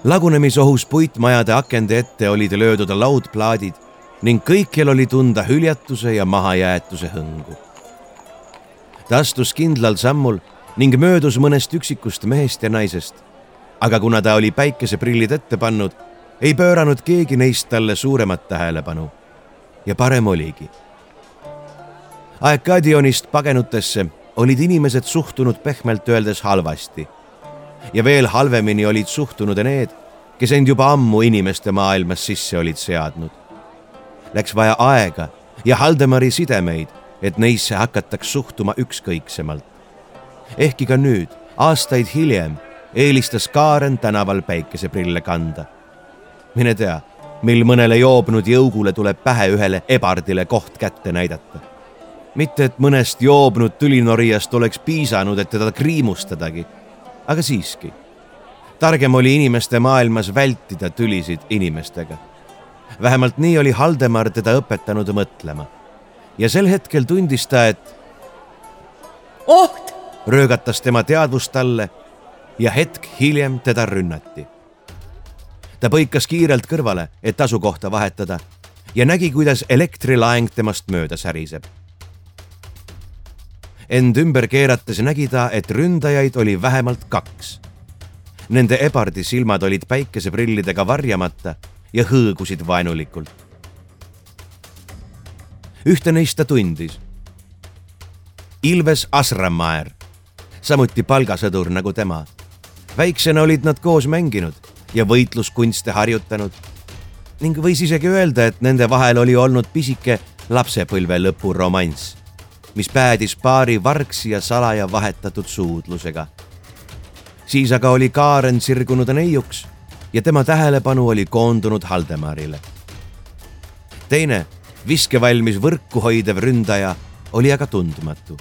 lagunemisohus puitmajade akende ette olid löödud laudplaadid ning kõikjal oli tunda hüljatuse ja mahajäetuse hõngu. ta astus kindlal sammul ning möödus mõnest üksikust mehest ja naisest. Aga kuna ta oli päikeseprillid ette pannud, ei pööranud keegi neist talle suuremat tähelepanu. ja parem oligi. Aekadionist pagenutesse olid inimesed suhtunud pehmelt öeldes halvasti. ja veel halvemini olid suhtunud need, kes end juba ammu inimeste maailmas sisse olid seadnud. Läks vaja aega ja Haldemari sidemeid, et neisse hakataks suhtuma ükskõiksemalt ehkki ka nüüd, aastaid hiljem, eelistas Kaaren tänaval päikeseprille kanda. mine tea, mil mõnele joobnud jõugule tuleb pähe ühele ebardile koht kätte näidata. mitte, et mõnest joobnud tülinorijast oleks piisanud, et teda kriimustadagi, aga siiski. targem oli inimeste maailmas vältida tülisid inimestega. vähemalt nii oli Haldemar teda õpetanud mõtlema. ja sel hetkel tundis ta, et oht röögatas tema teadvust talle ja hetk hiljem teda rünnati. ta põikas kiirelt kõrvale, et asukohta vahetada ja nägi, kuidas elektrilaeng temast mööda säriseb. end ümber keerates nägi ta, et ründajaid oli vähemalt kaks. Nende ebardi silmad olid päikeseprillidega varjamata ja hõõgusid vaenulikult. ühte neist ta tundis. Ilves Asramaer samuti palgasõdur nagu tema. Väiksena olid nad koos mänginud ja võitluskunste harjutanud ning võis isegi öelda, et nende vahel oli olnud pisike lapsepõlve lõpu romanss, mis päädis paari vargsi ja salaja vahetatud suudlusega. siis aga oli Kaaren sirgunud neiuks ja tema tähelepanu oli koondunud Haldemarile. teine, viskevalmis võrku hoidev ründaja oli aga tundmatu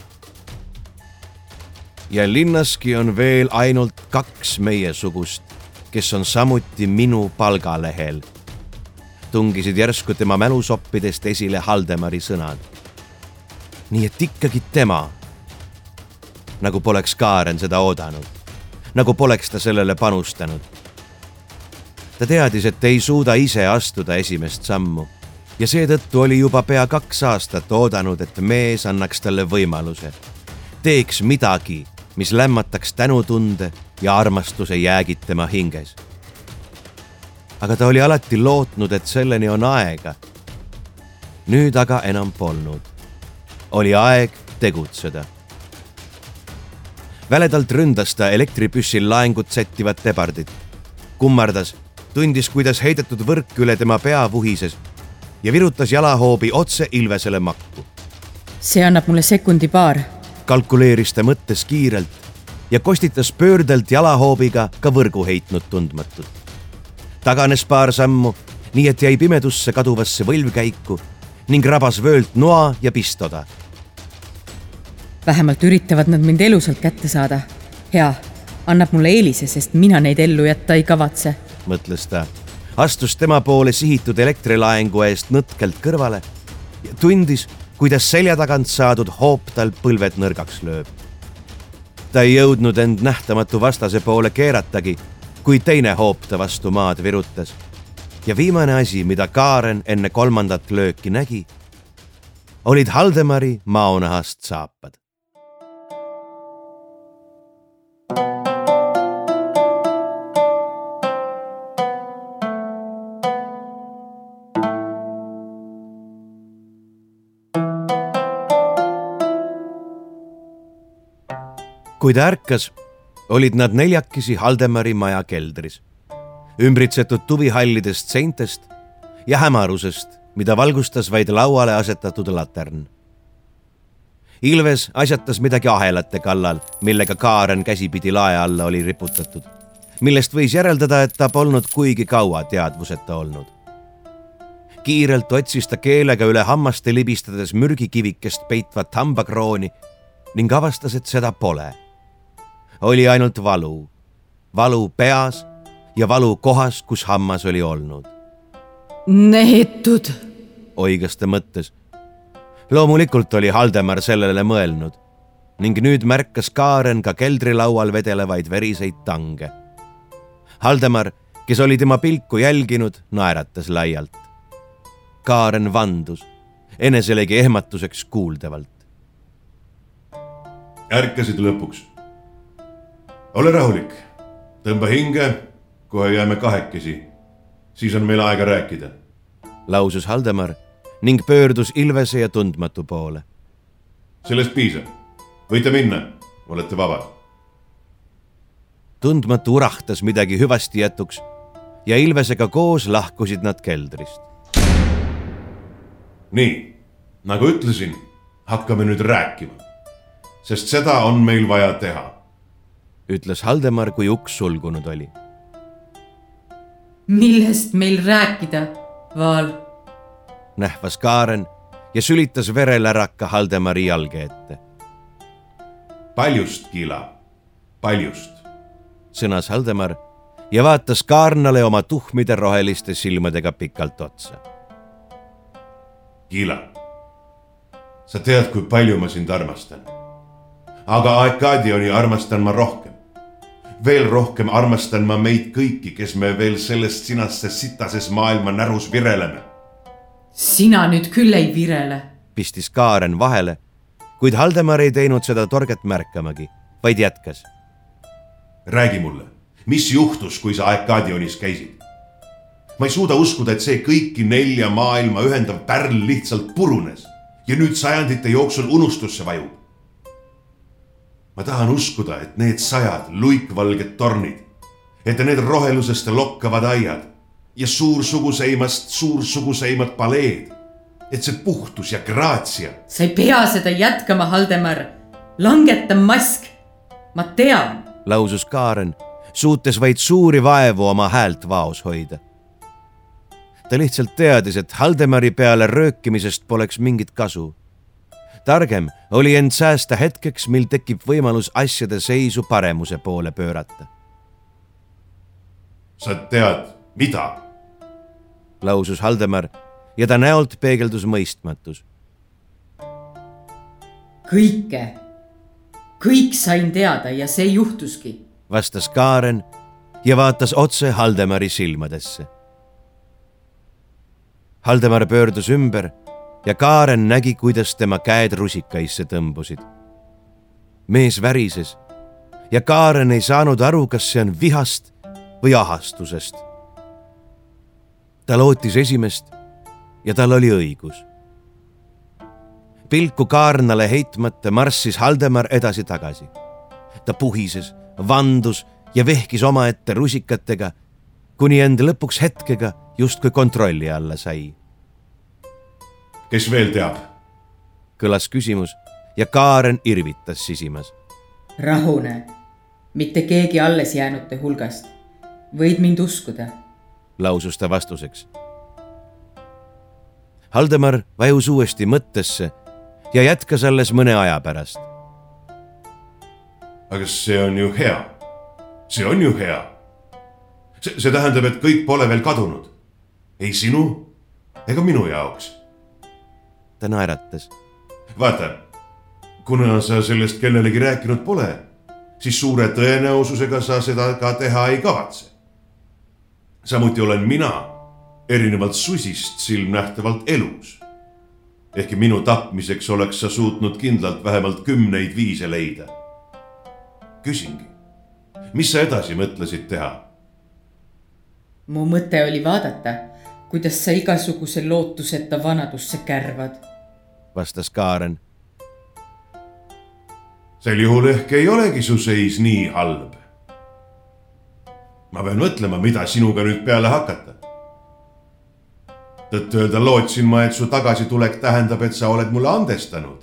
ja linnaski on veel ainult kaks meiesugust, kes on samuti minu palgalehel. tungisid järsku tema mälusoppidest esile Haldemari sõnad. nii et ikkagi tema. nagu poleks Kaaren seda oodanud, nagu poleks ta sellele panustanud. ta teadis, et ei suuda ise astuda esimest sammu ja seetõttu oli juba pea kaks aastat oodanud, et mees annaks talle võimaluse, teeks midagi mis lämmataks tänutunde ja armastuse jäägid tema hinges. aga ta oli alati lootnud, et selleni on aega. nüüd aga enam polnud. oli aeg tegutseda. väledalt ründas ta elektripüssil laengut sättivat ebardit. kummardas, tundis, kuidas heidetud võrk üle tema pea vuhises ja virutas jalahoobi otse Ilvesele makku. see annab mulle sekundi paar kalkuleeris ta mõttes kiirelt ja kostitas pöördelt jalahoobiga ka võrgu heitnud tundmatult. taganes paar sammu, nii et jäi pimedusse kaduvasse võlvkäiku ning rabas vöölt noa ja pistoda. vähemalt üritavad nad mind elusalt kätte saada. hea, annab mulle eelise, sest mina neid ellu jätta ei kavatse, mõtles ta. astus tema poole sihitud elektrilaengu eest nõtkelt kõrvale ja tundis, kuidas selja tagant saadud hoop tal põlved nõrgaks lööb. ta ei jõudnud end nähtamatu vastase poole keeratagi, kui teine hoop ta vastu maad virutas. ja viimane asi, mida Kaaren enne kolmandat lööki nägi, olid Haldemari maonahast saapad kui ta ärkas, olid nad neljakesi Haldemari maja keldris, ümbritsetud tuvihallidest seintest ja hämarusest, mida valgustas vaid lauale asetatud latern. Ilves asjatas midagi ahelate kallal, millega Kaaren käsipidi lae alla oli riputatud, millest võis järeldada, et ta polnud kuigi kaua teadvuseta olnud. kiirelt otsis ta keelega üle hammaste libistades mürgikivikest peitvat hambakrooni ning avastas, et seda pole oli ainult valu, valu peas ja valu kohas, kus hammas oli olnud. neetud, oigas ta mõttes. loomulikult oli Haldemar sellele mõelnud ning nüüd märkas Kaaren ka keldrilaual vedelevaid veriseid tange. Haldemar, kes oli tema pilku jälginud, naeratas laialt. Kaaren vandus, eneselegi ehmatuseks kuuldavalt. ärkasid lõpuks. Ole rahulik, tõmba hinge, kohe jääme kahekesi. siis on meil aega rääkida. lausus Haldemar ning pöördus Ilvese ja Tundmatu poole. sellest piisab, võite minna, olete vabad. tundmatu urahtas midagi hüvasti jätuks ja Ilvesega koos lahkusid nad keldrist. nii, nagu ütlesin, hakkame nüüd rääkima, sest seda on meil vaja teha. Ütles Haldemar, kui uks sulgunud oli. millest meil rääkida, Vaal? nähvas Kaaren ja sülitas vereläraka Haldemari jalge ette. paljust, Kila, paljust. sõnas Haldemar ja vaatas Kaarnale oma tuhmide roheliste silmadega pikalt otsa. Kila, sa tead, kui palju ma sind armastan. aga Arkadioni armastan ma rohkem. Veel rohkem armastan ma meid kõiki, kes me veel selles sinases sitases maailma närus vireleme. sina nüüd küll ei virele. pistis Kaaren vahele, kuid Haldemar ei teinud seda torget märkamagi, vaid jätkas. räägi mulle, mis juhtus, kui sa Arkadionis käisid? ma ei suuda uskuda, et see kõiki nelja maailma ühendav pärl lihtsalt purunes ja nüüd sajandite jooksul unustusse vajub. Ma tahan uskuda, et need sajad luikvalged tornid, et need rohelusest lokkavad aiad ja suursuguseimast suursuguseimad paleed, et see puhtus ja graatsia. sa ei pea seda jätkama, Haldemar. langeta mask. ma tean. lausus Kaaren, suutes vaid suuri vaevu oma häält vaos hoida ta lihtsalt teadis, et Haldemari peale röökimisest poleks mingit kasu. Targem oli end säästa hetkeks, mil tekib võimalus asjade seisu paremuse poole pöörata. sa tead, mida? lausus Haldemar ja ta näolt peegeldus mõistmatus. kõike, kõik sain teada ja see juhtuski, vastas Kaaren ja vaatas otse Haldemari silmadesse Haldemar pöördus ümber ja Kaaren nägi, kuidas tema käed rusikaisse tõmbusid. mees värises ja Kaaren ei saanud aru, kas see on vihast või ahastusest. ta lootis esimest ja tal oli õigus. pilku Kaarnale heitmata marssis Haldemar edasi-tagasi. ta puhises, vandus ja vehkis omaette rusikatega, kuni end lõpuks hetkega justkui kontrolli alla sai. Kes veel teab? kõlas küsimus ja Kaaren irvitas sisimas. rahune, mitte keegi alles jäänute hulgast. võid mind uskuda. lausus ta vastuseks. Haldemar vajus uuesti mõttesse ja jätkas alles mõne aja pärast. aga see on ju hea. see on ju hea. see, see tähendab, et kõik pole veel kadunud ei sinu ega minu jaoks. Ta naeratas. vaata, kuna sa sellest kellelegi rääkinud pole, siis suure tõenäosusega sa seda ka teha ei kavatse. samuti olen mina erinevalt susist silmnähtavalt elus. ehkki minu tapmiseks oleks sa suutnud kindlalt vähemalt kümneid viise leida. küsingi, mis sa edasi mõtlesid teha? mu mõte oli vaadata kuidas sa igasuguse lootuseta vanadusse kärvad, vastas Kaaren. sel juhul ehk ei olegi su seis nii halb. ma pean mõtlema, mida sinuga nüüd peale hakata. tõtt-öelda lootsin ma, et su tagasitulek tähendab, et sa oled mulle andestanud.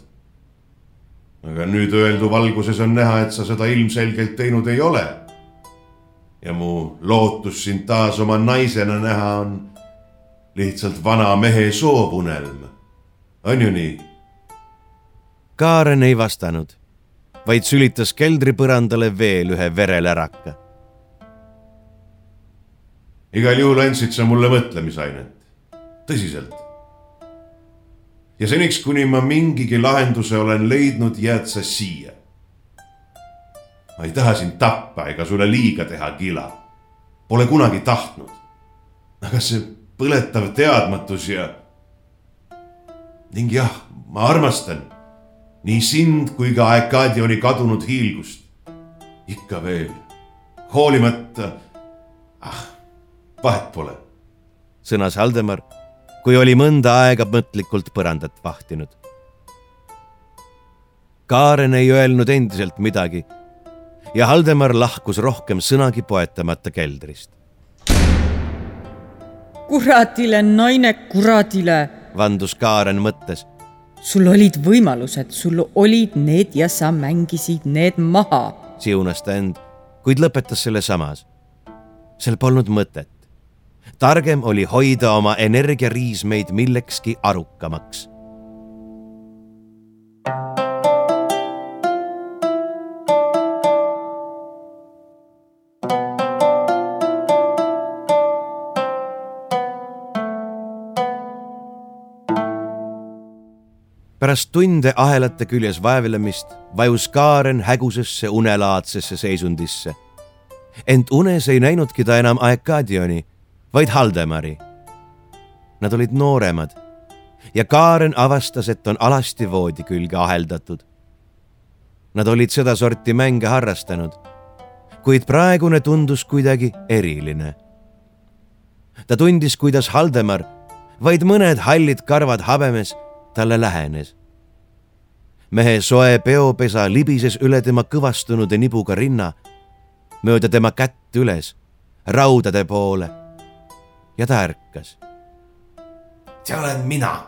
aga nüüd öeldu valguses on näha, et sa seda ilmselgelt teinud ei ole. ja mu lootus sind taas oma naisena näha on lihtsalt vana mehe soovunelm. On ju nii? Kaaren ei vastanud, vaid sülitas keldripõrandale veel ühe vereläraka. igal juhul andsid sa mulle mõtlemisainet, tõsiselt. ja seniks, kuni ma mingigi lahenduse olen leidnud, jääd sa siia. ma ei taha sind tappa ega sulle liiga teha, Gila. Pole kunagi tahtnud. aga see põletav teadmatus ja. Ning jah, ma armastan nii sind kui ka Arkadioni kadunud hiilgust. ikka veel, hoolimata, ah vahet pole. sõnas Haldemar, kui oli mõnda aega mõtlikult põrandat vahtinud. Kaaren ei öelnud endiselt midagi ja Haldemar lahkus rohkem sõnagi poetamata keldrist. kuradile, naine, kuradile, vandus Kaaren mõttes. sul olid võimalused, sul olid need ja sa mängisid need maha. siunas ta end, kuid lõpetas selle samas. sel polnud mõtet targem oli hoida oma energiariismeid millekski arukamaks. Pärast tunde ahelate küljes vaevlemist vajus Kaaren hägusesse unelaadsesse seisundisse. ent unes ei näinudki ta enam Aekadioni vaid Haldemari. Nad olid nooremad ja Kaaren avastas, et on alasti voodi külge aheldatud. Nad olid sedasorti mänge harrastanud, kuid praegune tundus kuidagi eriline. ta tundis, kuidas Haldemar, vaid mõned hallid karvad habemes, talle lähenes. mehe soe peopesa libises üle tema kõvastunud nibuga rinna, mööda tema kätt üles, raudade poole ja ta ärkas. see olen mina,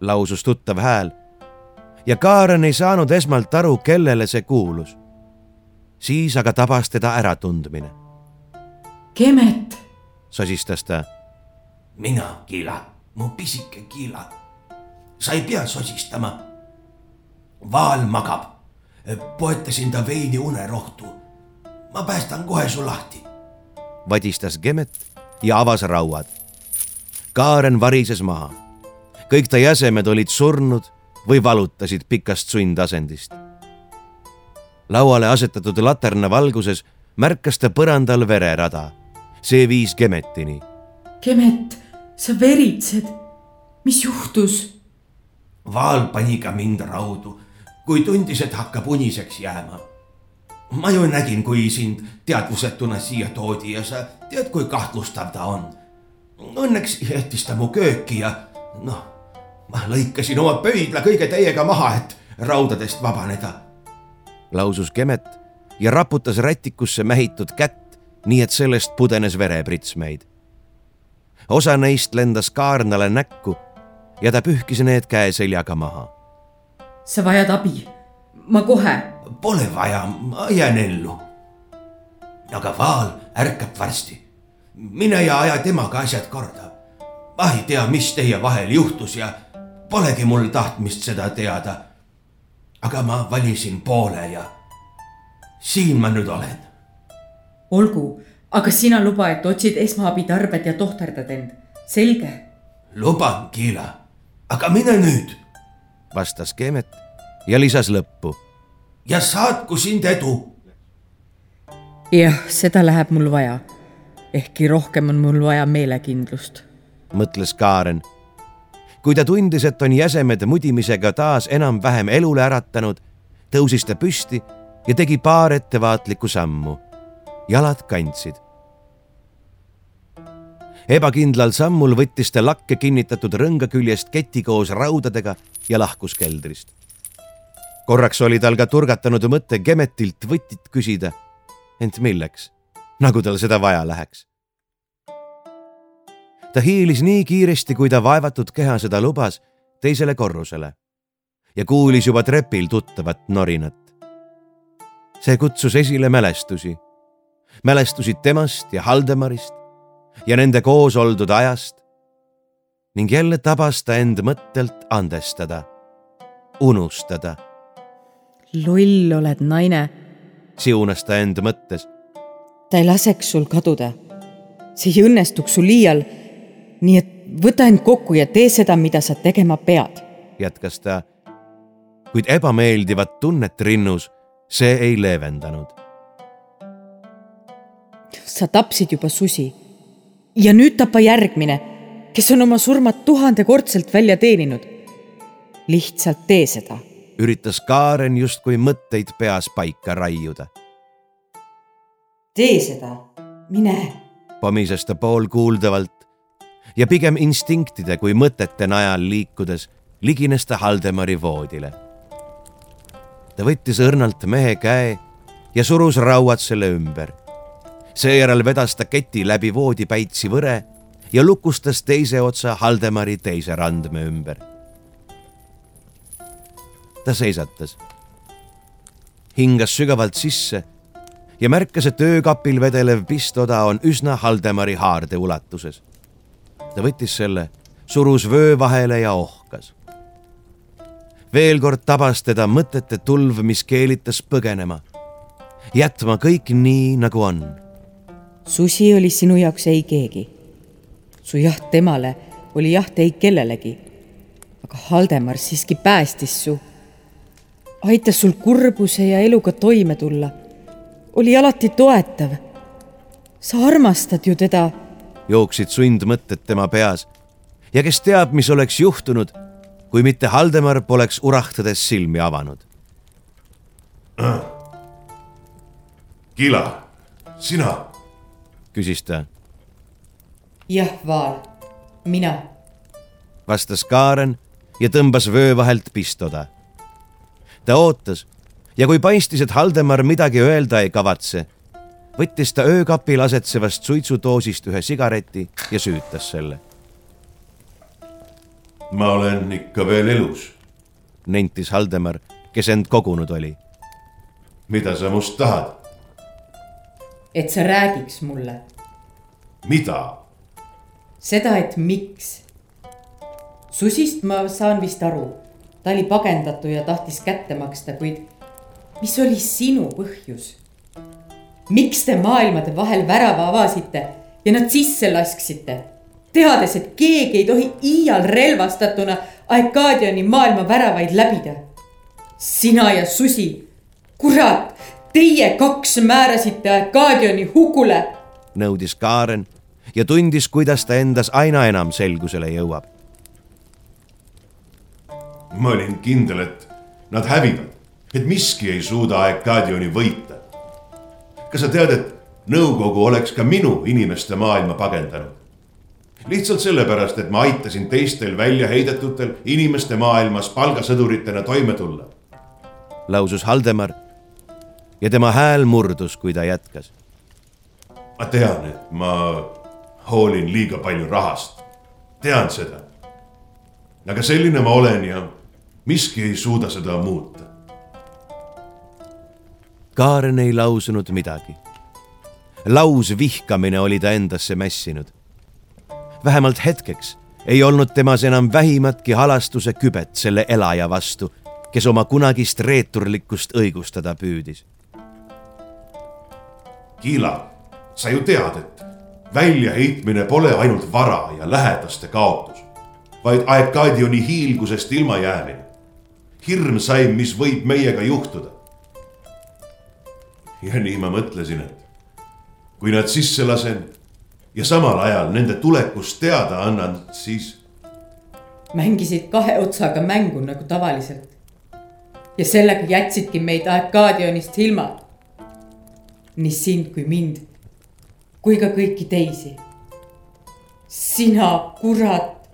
lausus tuttav hääl ja Kaaren ei saanud esmalt aru, kellele see kuulus. siis aga tabas teda äratundmine. Kemet, sosistas ta. mina, Kiila, mu pisike Kiila. Sa ei pea sosistama. Vaal magab. poetasin ta veini unerohtu. ma päästan kohe su lahti. vadistas Kemet ja avas rauad. Kaaren varises maha. kõik ta jäsemed olid surnud või valutasid pikast sundasendist. lauale asetatud laterna valguses märkas ta põrandal vererada. see viis Kemetini. Kemet, sa veritsed. mis juhtus? Vaal pani ka mind raudu, kui tundis, et hakkab uniseks jääma ma ju nägin, kui sind teadvusetuna siia toodi ja sa tead, kui kahtlustav ta on. Õnneks jättis ta mu kööki ja noh, ma lõikasin oma pöidla kõige täiega maha, et raudadest vabaneda. lausus Kemet ja raputas rätikusse mähitud kätt, nii et sellest pudenes verepritsmeid. osa neist lendas kaarnale näkku ja ta pühkis need käeseljaga maha. sa vajad abi, ma kohe Pole vaja, ma jään ellu. aga Vaal ärkab varsti. mine ja aja temaga asjad korda. ma ei tea, mis teie vahel juhtus ja polegi mul tahtmist seda teada. aga ma valisin poole ja siin ma nüüd olen. olgu, aga sina luba, et otsid esmaabitarbed ja tohterdad end, selge? luban, Kiila, aga mine nüüd, vastas Keemet ja lisas lõppu ja saatku sind edu. jah, seda läheb mul vaja. ehkki rohkem on mul vaja meelekindlust. mõtles Kaaren. kui ta tundis, et on jäsemed mudimisega taas enam-vähem elule äratanud, tõusis ta püsti ja tegi paar ettevaatlikku sammu. jalad kandsid ebakindlal sammul võttis ta lakke kinnitatud rõnga küljest keti koos raudadega ja lahkus keldrist korraks oli tal ka turgatanud mõte Gemetilt võtit küsida. ent milleks, nagu tal seda vaja läheks. ta hiilis nii kiiresti, kui ta vaevatud keha seda lubas, teisele korrusele ja kuulis juba trepil tuttavat norinat. see kutsus esile mälestusi, mälestusid temast ja Haldemarist ja nende koos oldud ajast ning jälle tabas ta end mõttelt andestada, unustada loll oled naine. siunas ta end mõttes. ta ei laseks sul kaduda. see ei õnnestuks sul iial. nii et võta end kokku ja tee seda, mida sa tegema pead. jätkas ta. kuid ebameeldivat tunnet rinnus see ei leevendanud. sa tapsid juba susi ja nüüd tapa järgmine, kes on oma surmad tuhandekordselt välja teeninud. lihtsalt tee seda. üritas Kaaren justkui mõtteid peas paika raiuda. tee seda, mine. pomises ta poolkuuldavalt ja pigem instinktide kui mõtete najal liikudes ligines ta Haldemari voodile. ta võttis õrnalt mehe käe ja surus rauad selle ümber. Seejärel vedas ta keti läbi voodipäitsi võre ja lukustas teise otsa Haldemari teise randme ümber. ta seisatas, hingas sügavalt sisse ja märkas, et öökapil vedelev pistoda on üsna Haldemari haarde ulatuses ta võttis selle, surus vöö vahele ja ohkas. veel kord tabas teda mõtete tulv, mis keelitas põgenema, jätma kõik nii, nagu on. Susi oli sinu jaoks ei keegi. su jaht temale oli jaht ei kellelegi. aga Haldemar siiski päästis su. aitas sul kurbuse ja eluga toime tulla. oli alati toetav. sa armastad ju teda jooksid sundmõtted tema peas ja kes teab, mis oleks juhtunud, kui mitte Haldemar poleks urahtades silmi avanud. Kila, sina? Küsis ta. jah, Vaal, mina. vastas Kaaren ja tõmbas vöö vahelt pistoda. ta ootas ja kui paistis, et Haldemar midagi öelda ei kavatse võttis ta öökapil asetsevast suitsudoosist ühe sigareti ja süütas selle. ma olen ikka veel elus, nentis Haldemar, kes end kogunud oli. mida sa must tahad? Et sa räägiks mulle. mida? seda, et miks. Susist ma saan vist aru, ta oli pagendatu ja tahtis kätte maksta, kuid mis oli sinu põhjus? miks te maailmade vahel värava avasite ja nad sisse lasksite? teades, et keegi ei tohi iial relvastatuna Arkadiani maailma väravaid läbida. sina ja Susi, kurat, teie kaks määrasite Arkadiani hukule. nõudis Kaaren ja tundis, kuidas ta endas aina enam selgusele jõuab. ma olin kindel, et nad hävivad, et miski ei suuda Arkadioni võita kas sa tead, et nõukogu oleks ka minu inimeste maailma pagendanud? lihtsalt sellepärast, et ma aitasin teistel väljaheidetutel inimeste maailmas palgasõduritena toime tulla. lausus Haldemar ja tema hääl murdus, kui ta jätkas. ma tean, et ma hoolin liiga palju rahast, tean seda. aga selline ma olen ja miski ei suuda seda muuta. Kaaren ei lausunud midagi. lausvihkamine oli ta endasse mässinud. vähemalt hetkeks ei olnud temas enam vähimatki halastuse kübet selle elaja vastu, kes oma kunagist reeturlikkust õigustada püüdis. Kiila, sa ju tead, et väljaheitmine pole ainult vara ja lähedaste kaotus, vaid Aekadioni hiilgusest ilmajäämine. hirm sai, mis võib meiega juhtuda ja nii ma mõtlesin, et kui nad sisse lasen ja samal ajal nende tulekust teada annan, siis. mängisid kahe otsaga mängu nagu tavaliselt. ja sellega jätsidki meid Arkadionist ilma. Nii sind kui mind, kui ka kõiki teisi. sina, kurat,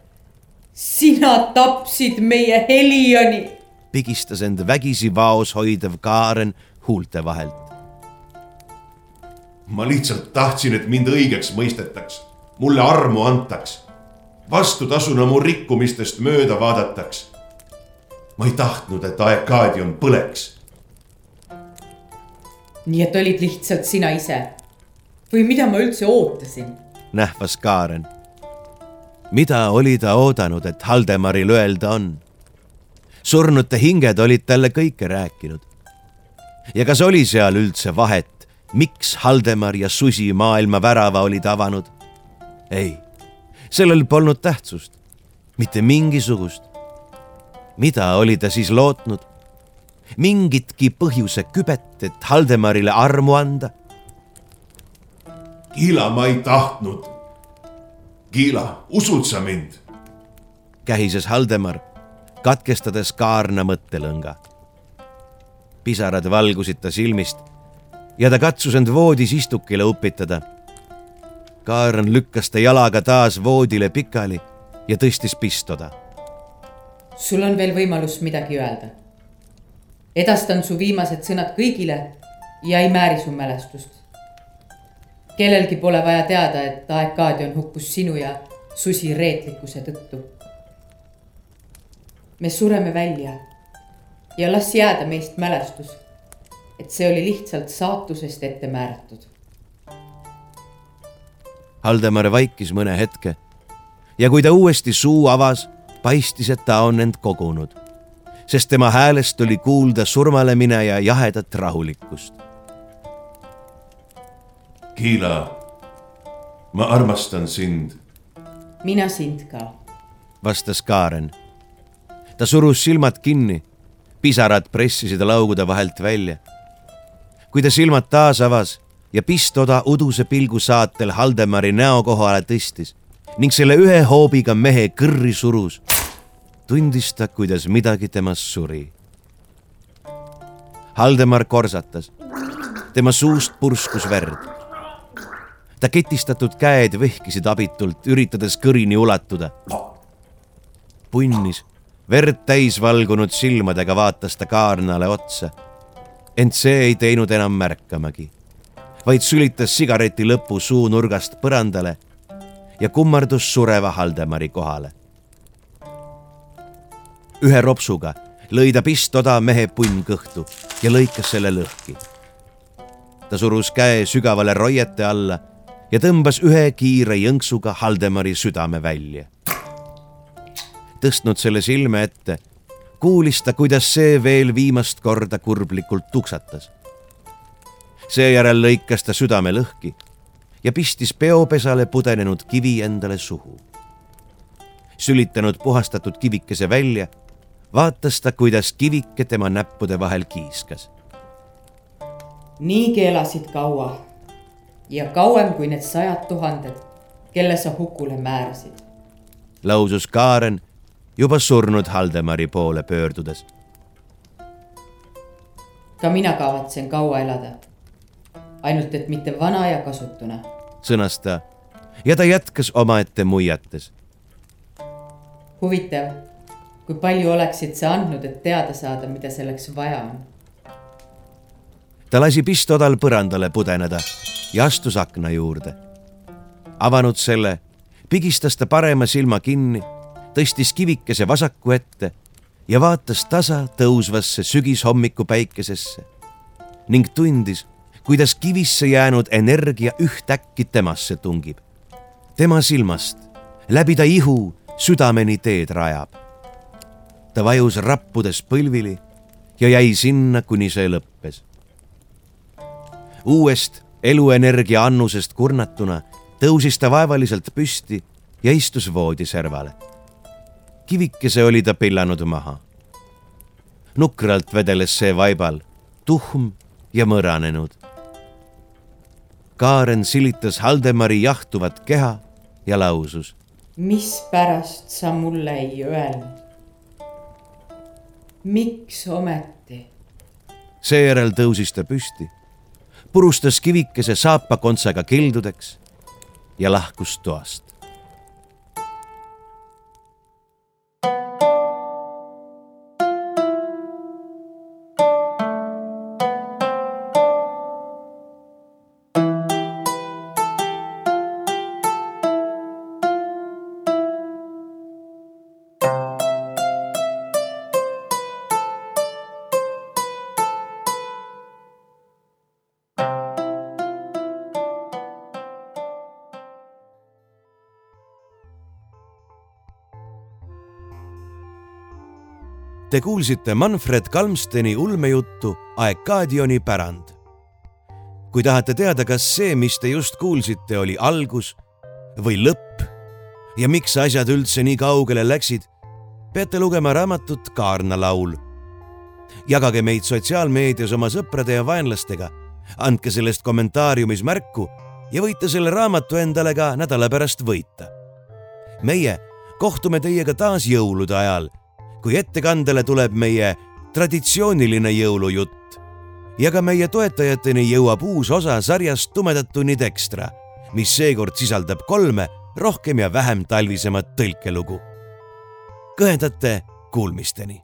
sina tapsid meie Helioni. pigistas end vägisi vaos hoidev Kaaren huulte vahelt ma lihtsalt tahtsin, et mind õigeks mõistetaks, mulle armu antaks, vastutasuna mu rikkumistest mööda vaadataks. ma ei tahtnud, et Aekaadion põleks. Nii et olid lihtsalt sina ise või mida ma üldse ootasin? nähvas Kaaren. mida oli ta oodanud, et Haldemaril öelda on? surnute hinged olid talle kõike rääkinud. ja kas oli seal üldse vahet, miks Haldemar ja Susi maailma värava olid avanud ei, sellel polnud tähtsust, mitte mingisugust. mida oli ta siis lootnud? Mingitki põhjuse kübet, et Haldemarile armu anda? Kiila, ma ei tahtnud. Kiila, usud sa mind? kähises Haldemar, katkestades Kaarna mõttelõnga. pisarad valgusid ta silmist ja ta katsus end voodis istukile upitada. Kaarn lükkas ta jalaga taas voodile pikali ja tõstis pistoda. sul on veel võimalus midagi öelda. Edastan su viimased sõnad kõigile ja ei määri su mälestust. kellelgi pole vaja teada, et Aekaadion hukkus sinu ja susi reetlikkuse tõttu. me sureme välja ja las jääda meist mälestus et see oli lihtsalt saatusest ette määratud. Haldemar vaikis mõne hetke ja kui ta uuesti suu avas, paistis, et ta on end kogunud, sest tema häälest oli kuulda surmale mineja jahedat rahulikkust. Kiila, ma armastan sind. mina sind ka, vastas Kaaren. ta surus silmad kinni, pisarad pressisid laugude vahelt välja kui ta silmad taas avas ja pistoda uduse pilgu saatel Haldemari näo kohale tõstis ning selle ühe hoobiga mehe kõrri surus, tundis ta, kuidas midagi temast suri. Haldemar korsatas, tema suust purskus verd. ta ketistatud käed vehkisid abitult, üritades kõrini ulatuda. punnis, verd täis valgunud silmadega vaatas ta kaarnale otsa ent see ei teinud enam märkamagi, vaid sülitas sigareti lõpu suunurgast põrandale ja kummardus sureva Haldemari kohale. Ühe ropsuga lõi ta pistoda mehe punn kõhtu ja lõikas selle lõhki. ta surus käe sügavale roiete alla ja tõmbas ühe kiire jõnksuga Haldemari südame välja. tõstnud selle silme ette kuulis ta, kuidas see veel viimast korda kurblikult tuksatas. seejärel lõikas ta südame lõhki ja pistis peopesale pudenenud kivi endale suhu. sülitanud puhastatud kivikese välja, vaatas ta, kuidas kivike tema näppude vahel kiiskas. nii keelasid kaua ja kauem kui need sajad tuhanded, kelle sa hukule määrasid. lausus Kaaren juba surnud Haldemari poole pöördudes. ka mina kavatsen kaua elada. ainult et mitte vana ja kasutuna. sõnas ta ja ta jätkas omaette muiates. huvitav, kui palju oleksid sa andnud, et teada saada, mida selleks vaja on? ta lasi pistodal põrandale pudeneda ja astus akna juurde. avanud selle, pigistas ta parema silma kinni tõstis kivikese vasaku ette ja vaatas tasa tõusvasse sügishommiku päikesesse ning tundis, kuidas kivisse jäänud energia ühtäkki temasse tungib. tema silmast läbi ta ihu südameni teed rajab. Ta vajus rappudes põlvili ja jäi sinna, kuni see lõppes. uuest eluenergia annusest kurnatuna tõusis ta vaevaliselt püsti ja istus voodiservale kivikese oli ta pillanud maha. nukralt vedeles see vaibal, tuhm ja mõranenud. Kaaren silitas Haldemari jahtuvat keha ja lausus. mispärast sa mulle ei öelnud? Miks ometi? seejärel tõusis ta püsti, purustas kivikese saapakontsaga kildudeks ja lahkus toast. Te kuulsite Manfred Kalmsteni ulmejuttu Aekaadioni pärand. kui tahate teada, kas see, mis te just kuulsite, oli algus või lõpp ja miks asjad üldse nii kaugele läksid, peate lugema raamatut Kaarna laul. jagage meid sotsiaalmeedias oma sõprade ja vaenlastega, andke sellest kommentaariumis märku ja võite selle raamatu endale ka nädala pärast võita. meie kohtume teiega taas jõulude ajal, kui ettekandele tuleb meie traditsiooniline jõulujutt ja ka meie toetajateni jõuab uus osa sarjast Tumedad tunnid ekstra, mis seekord sisaldab kolme rohkem ja vähem talvisemat tõlkelugu. kõhendate kuulmisteni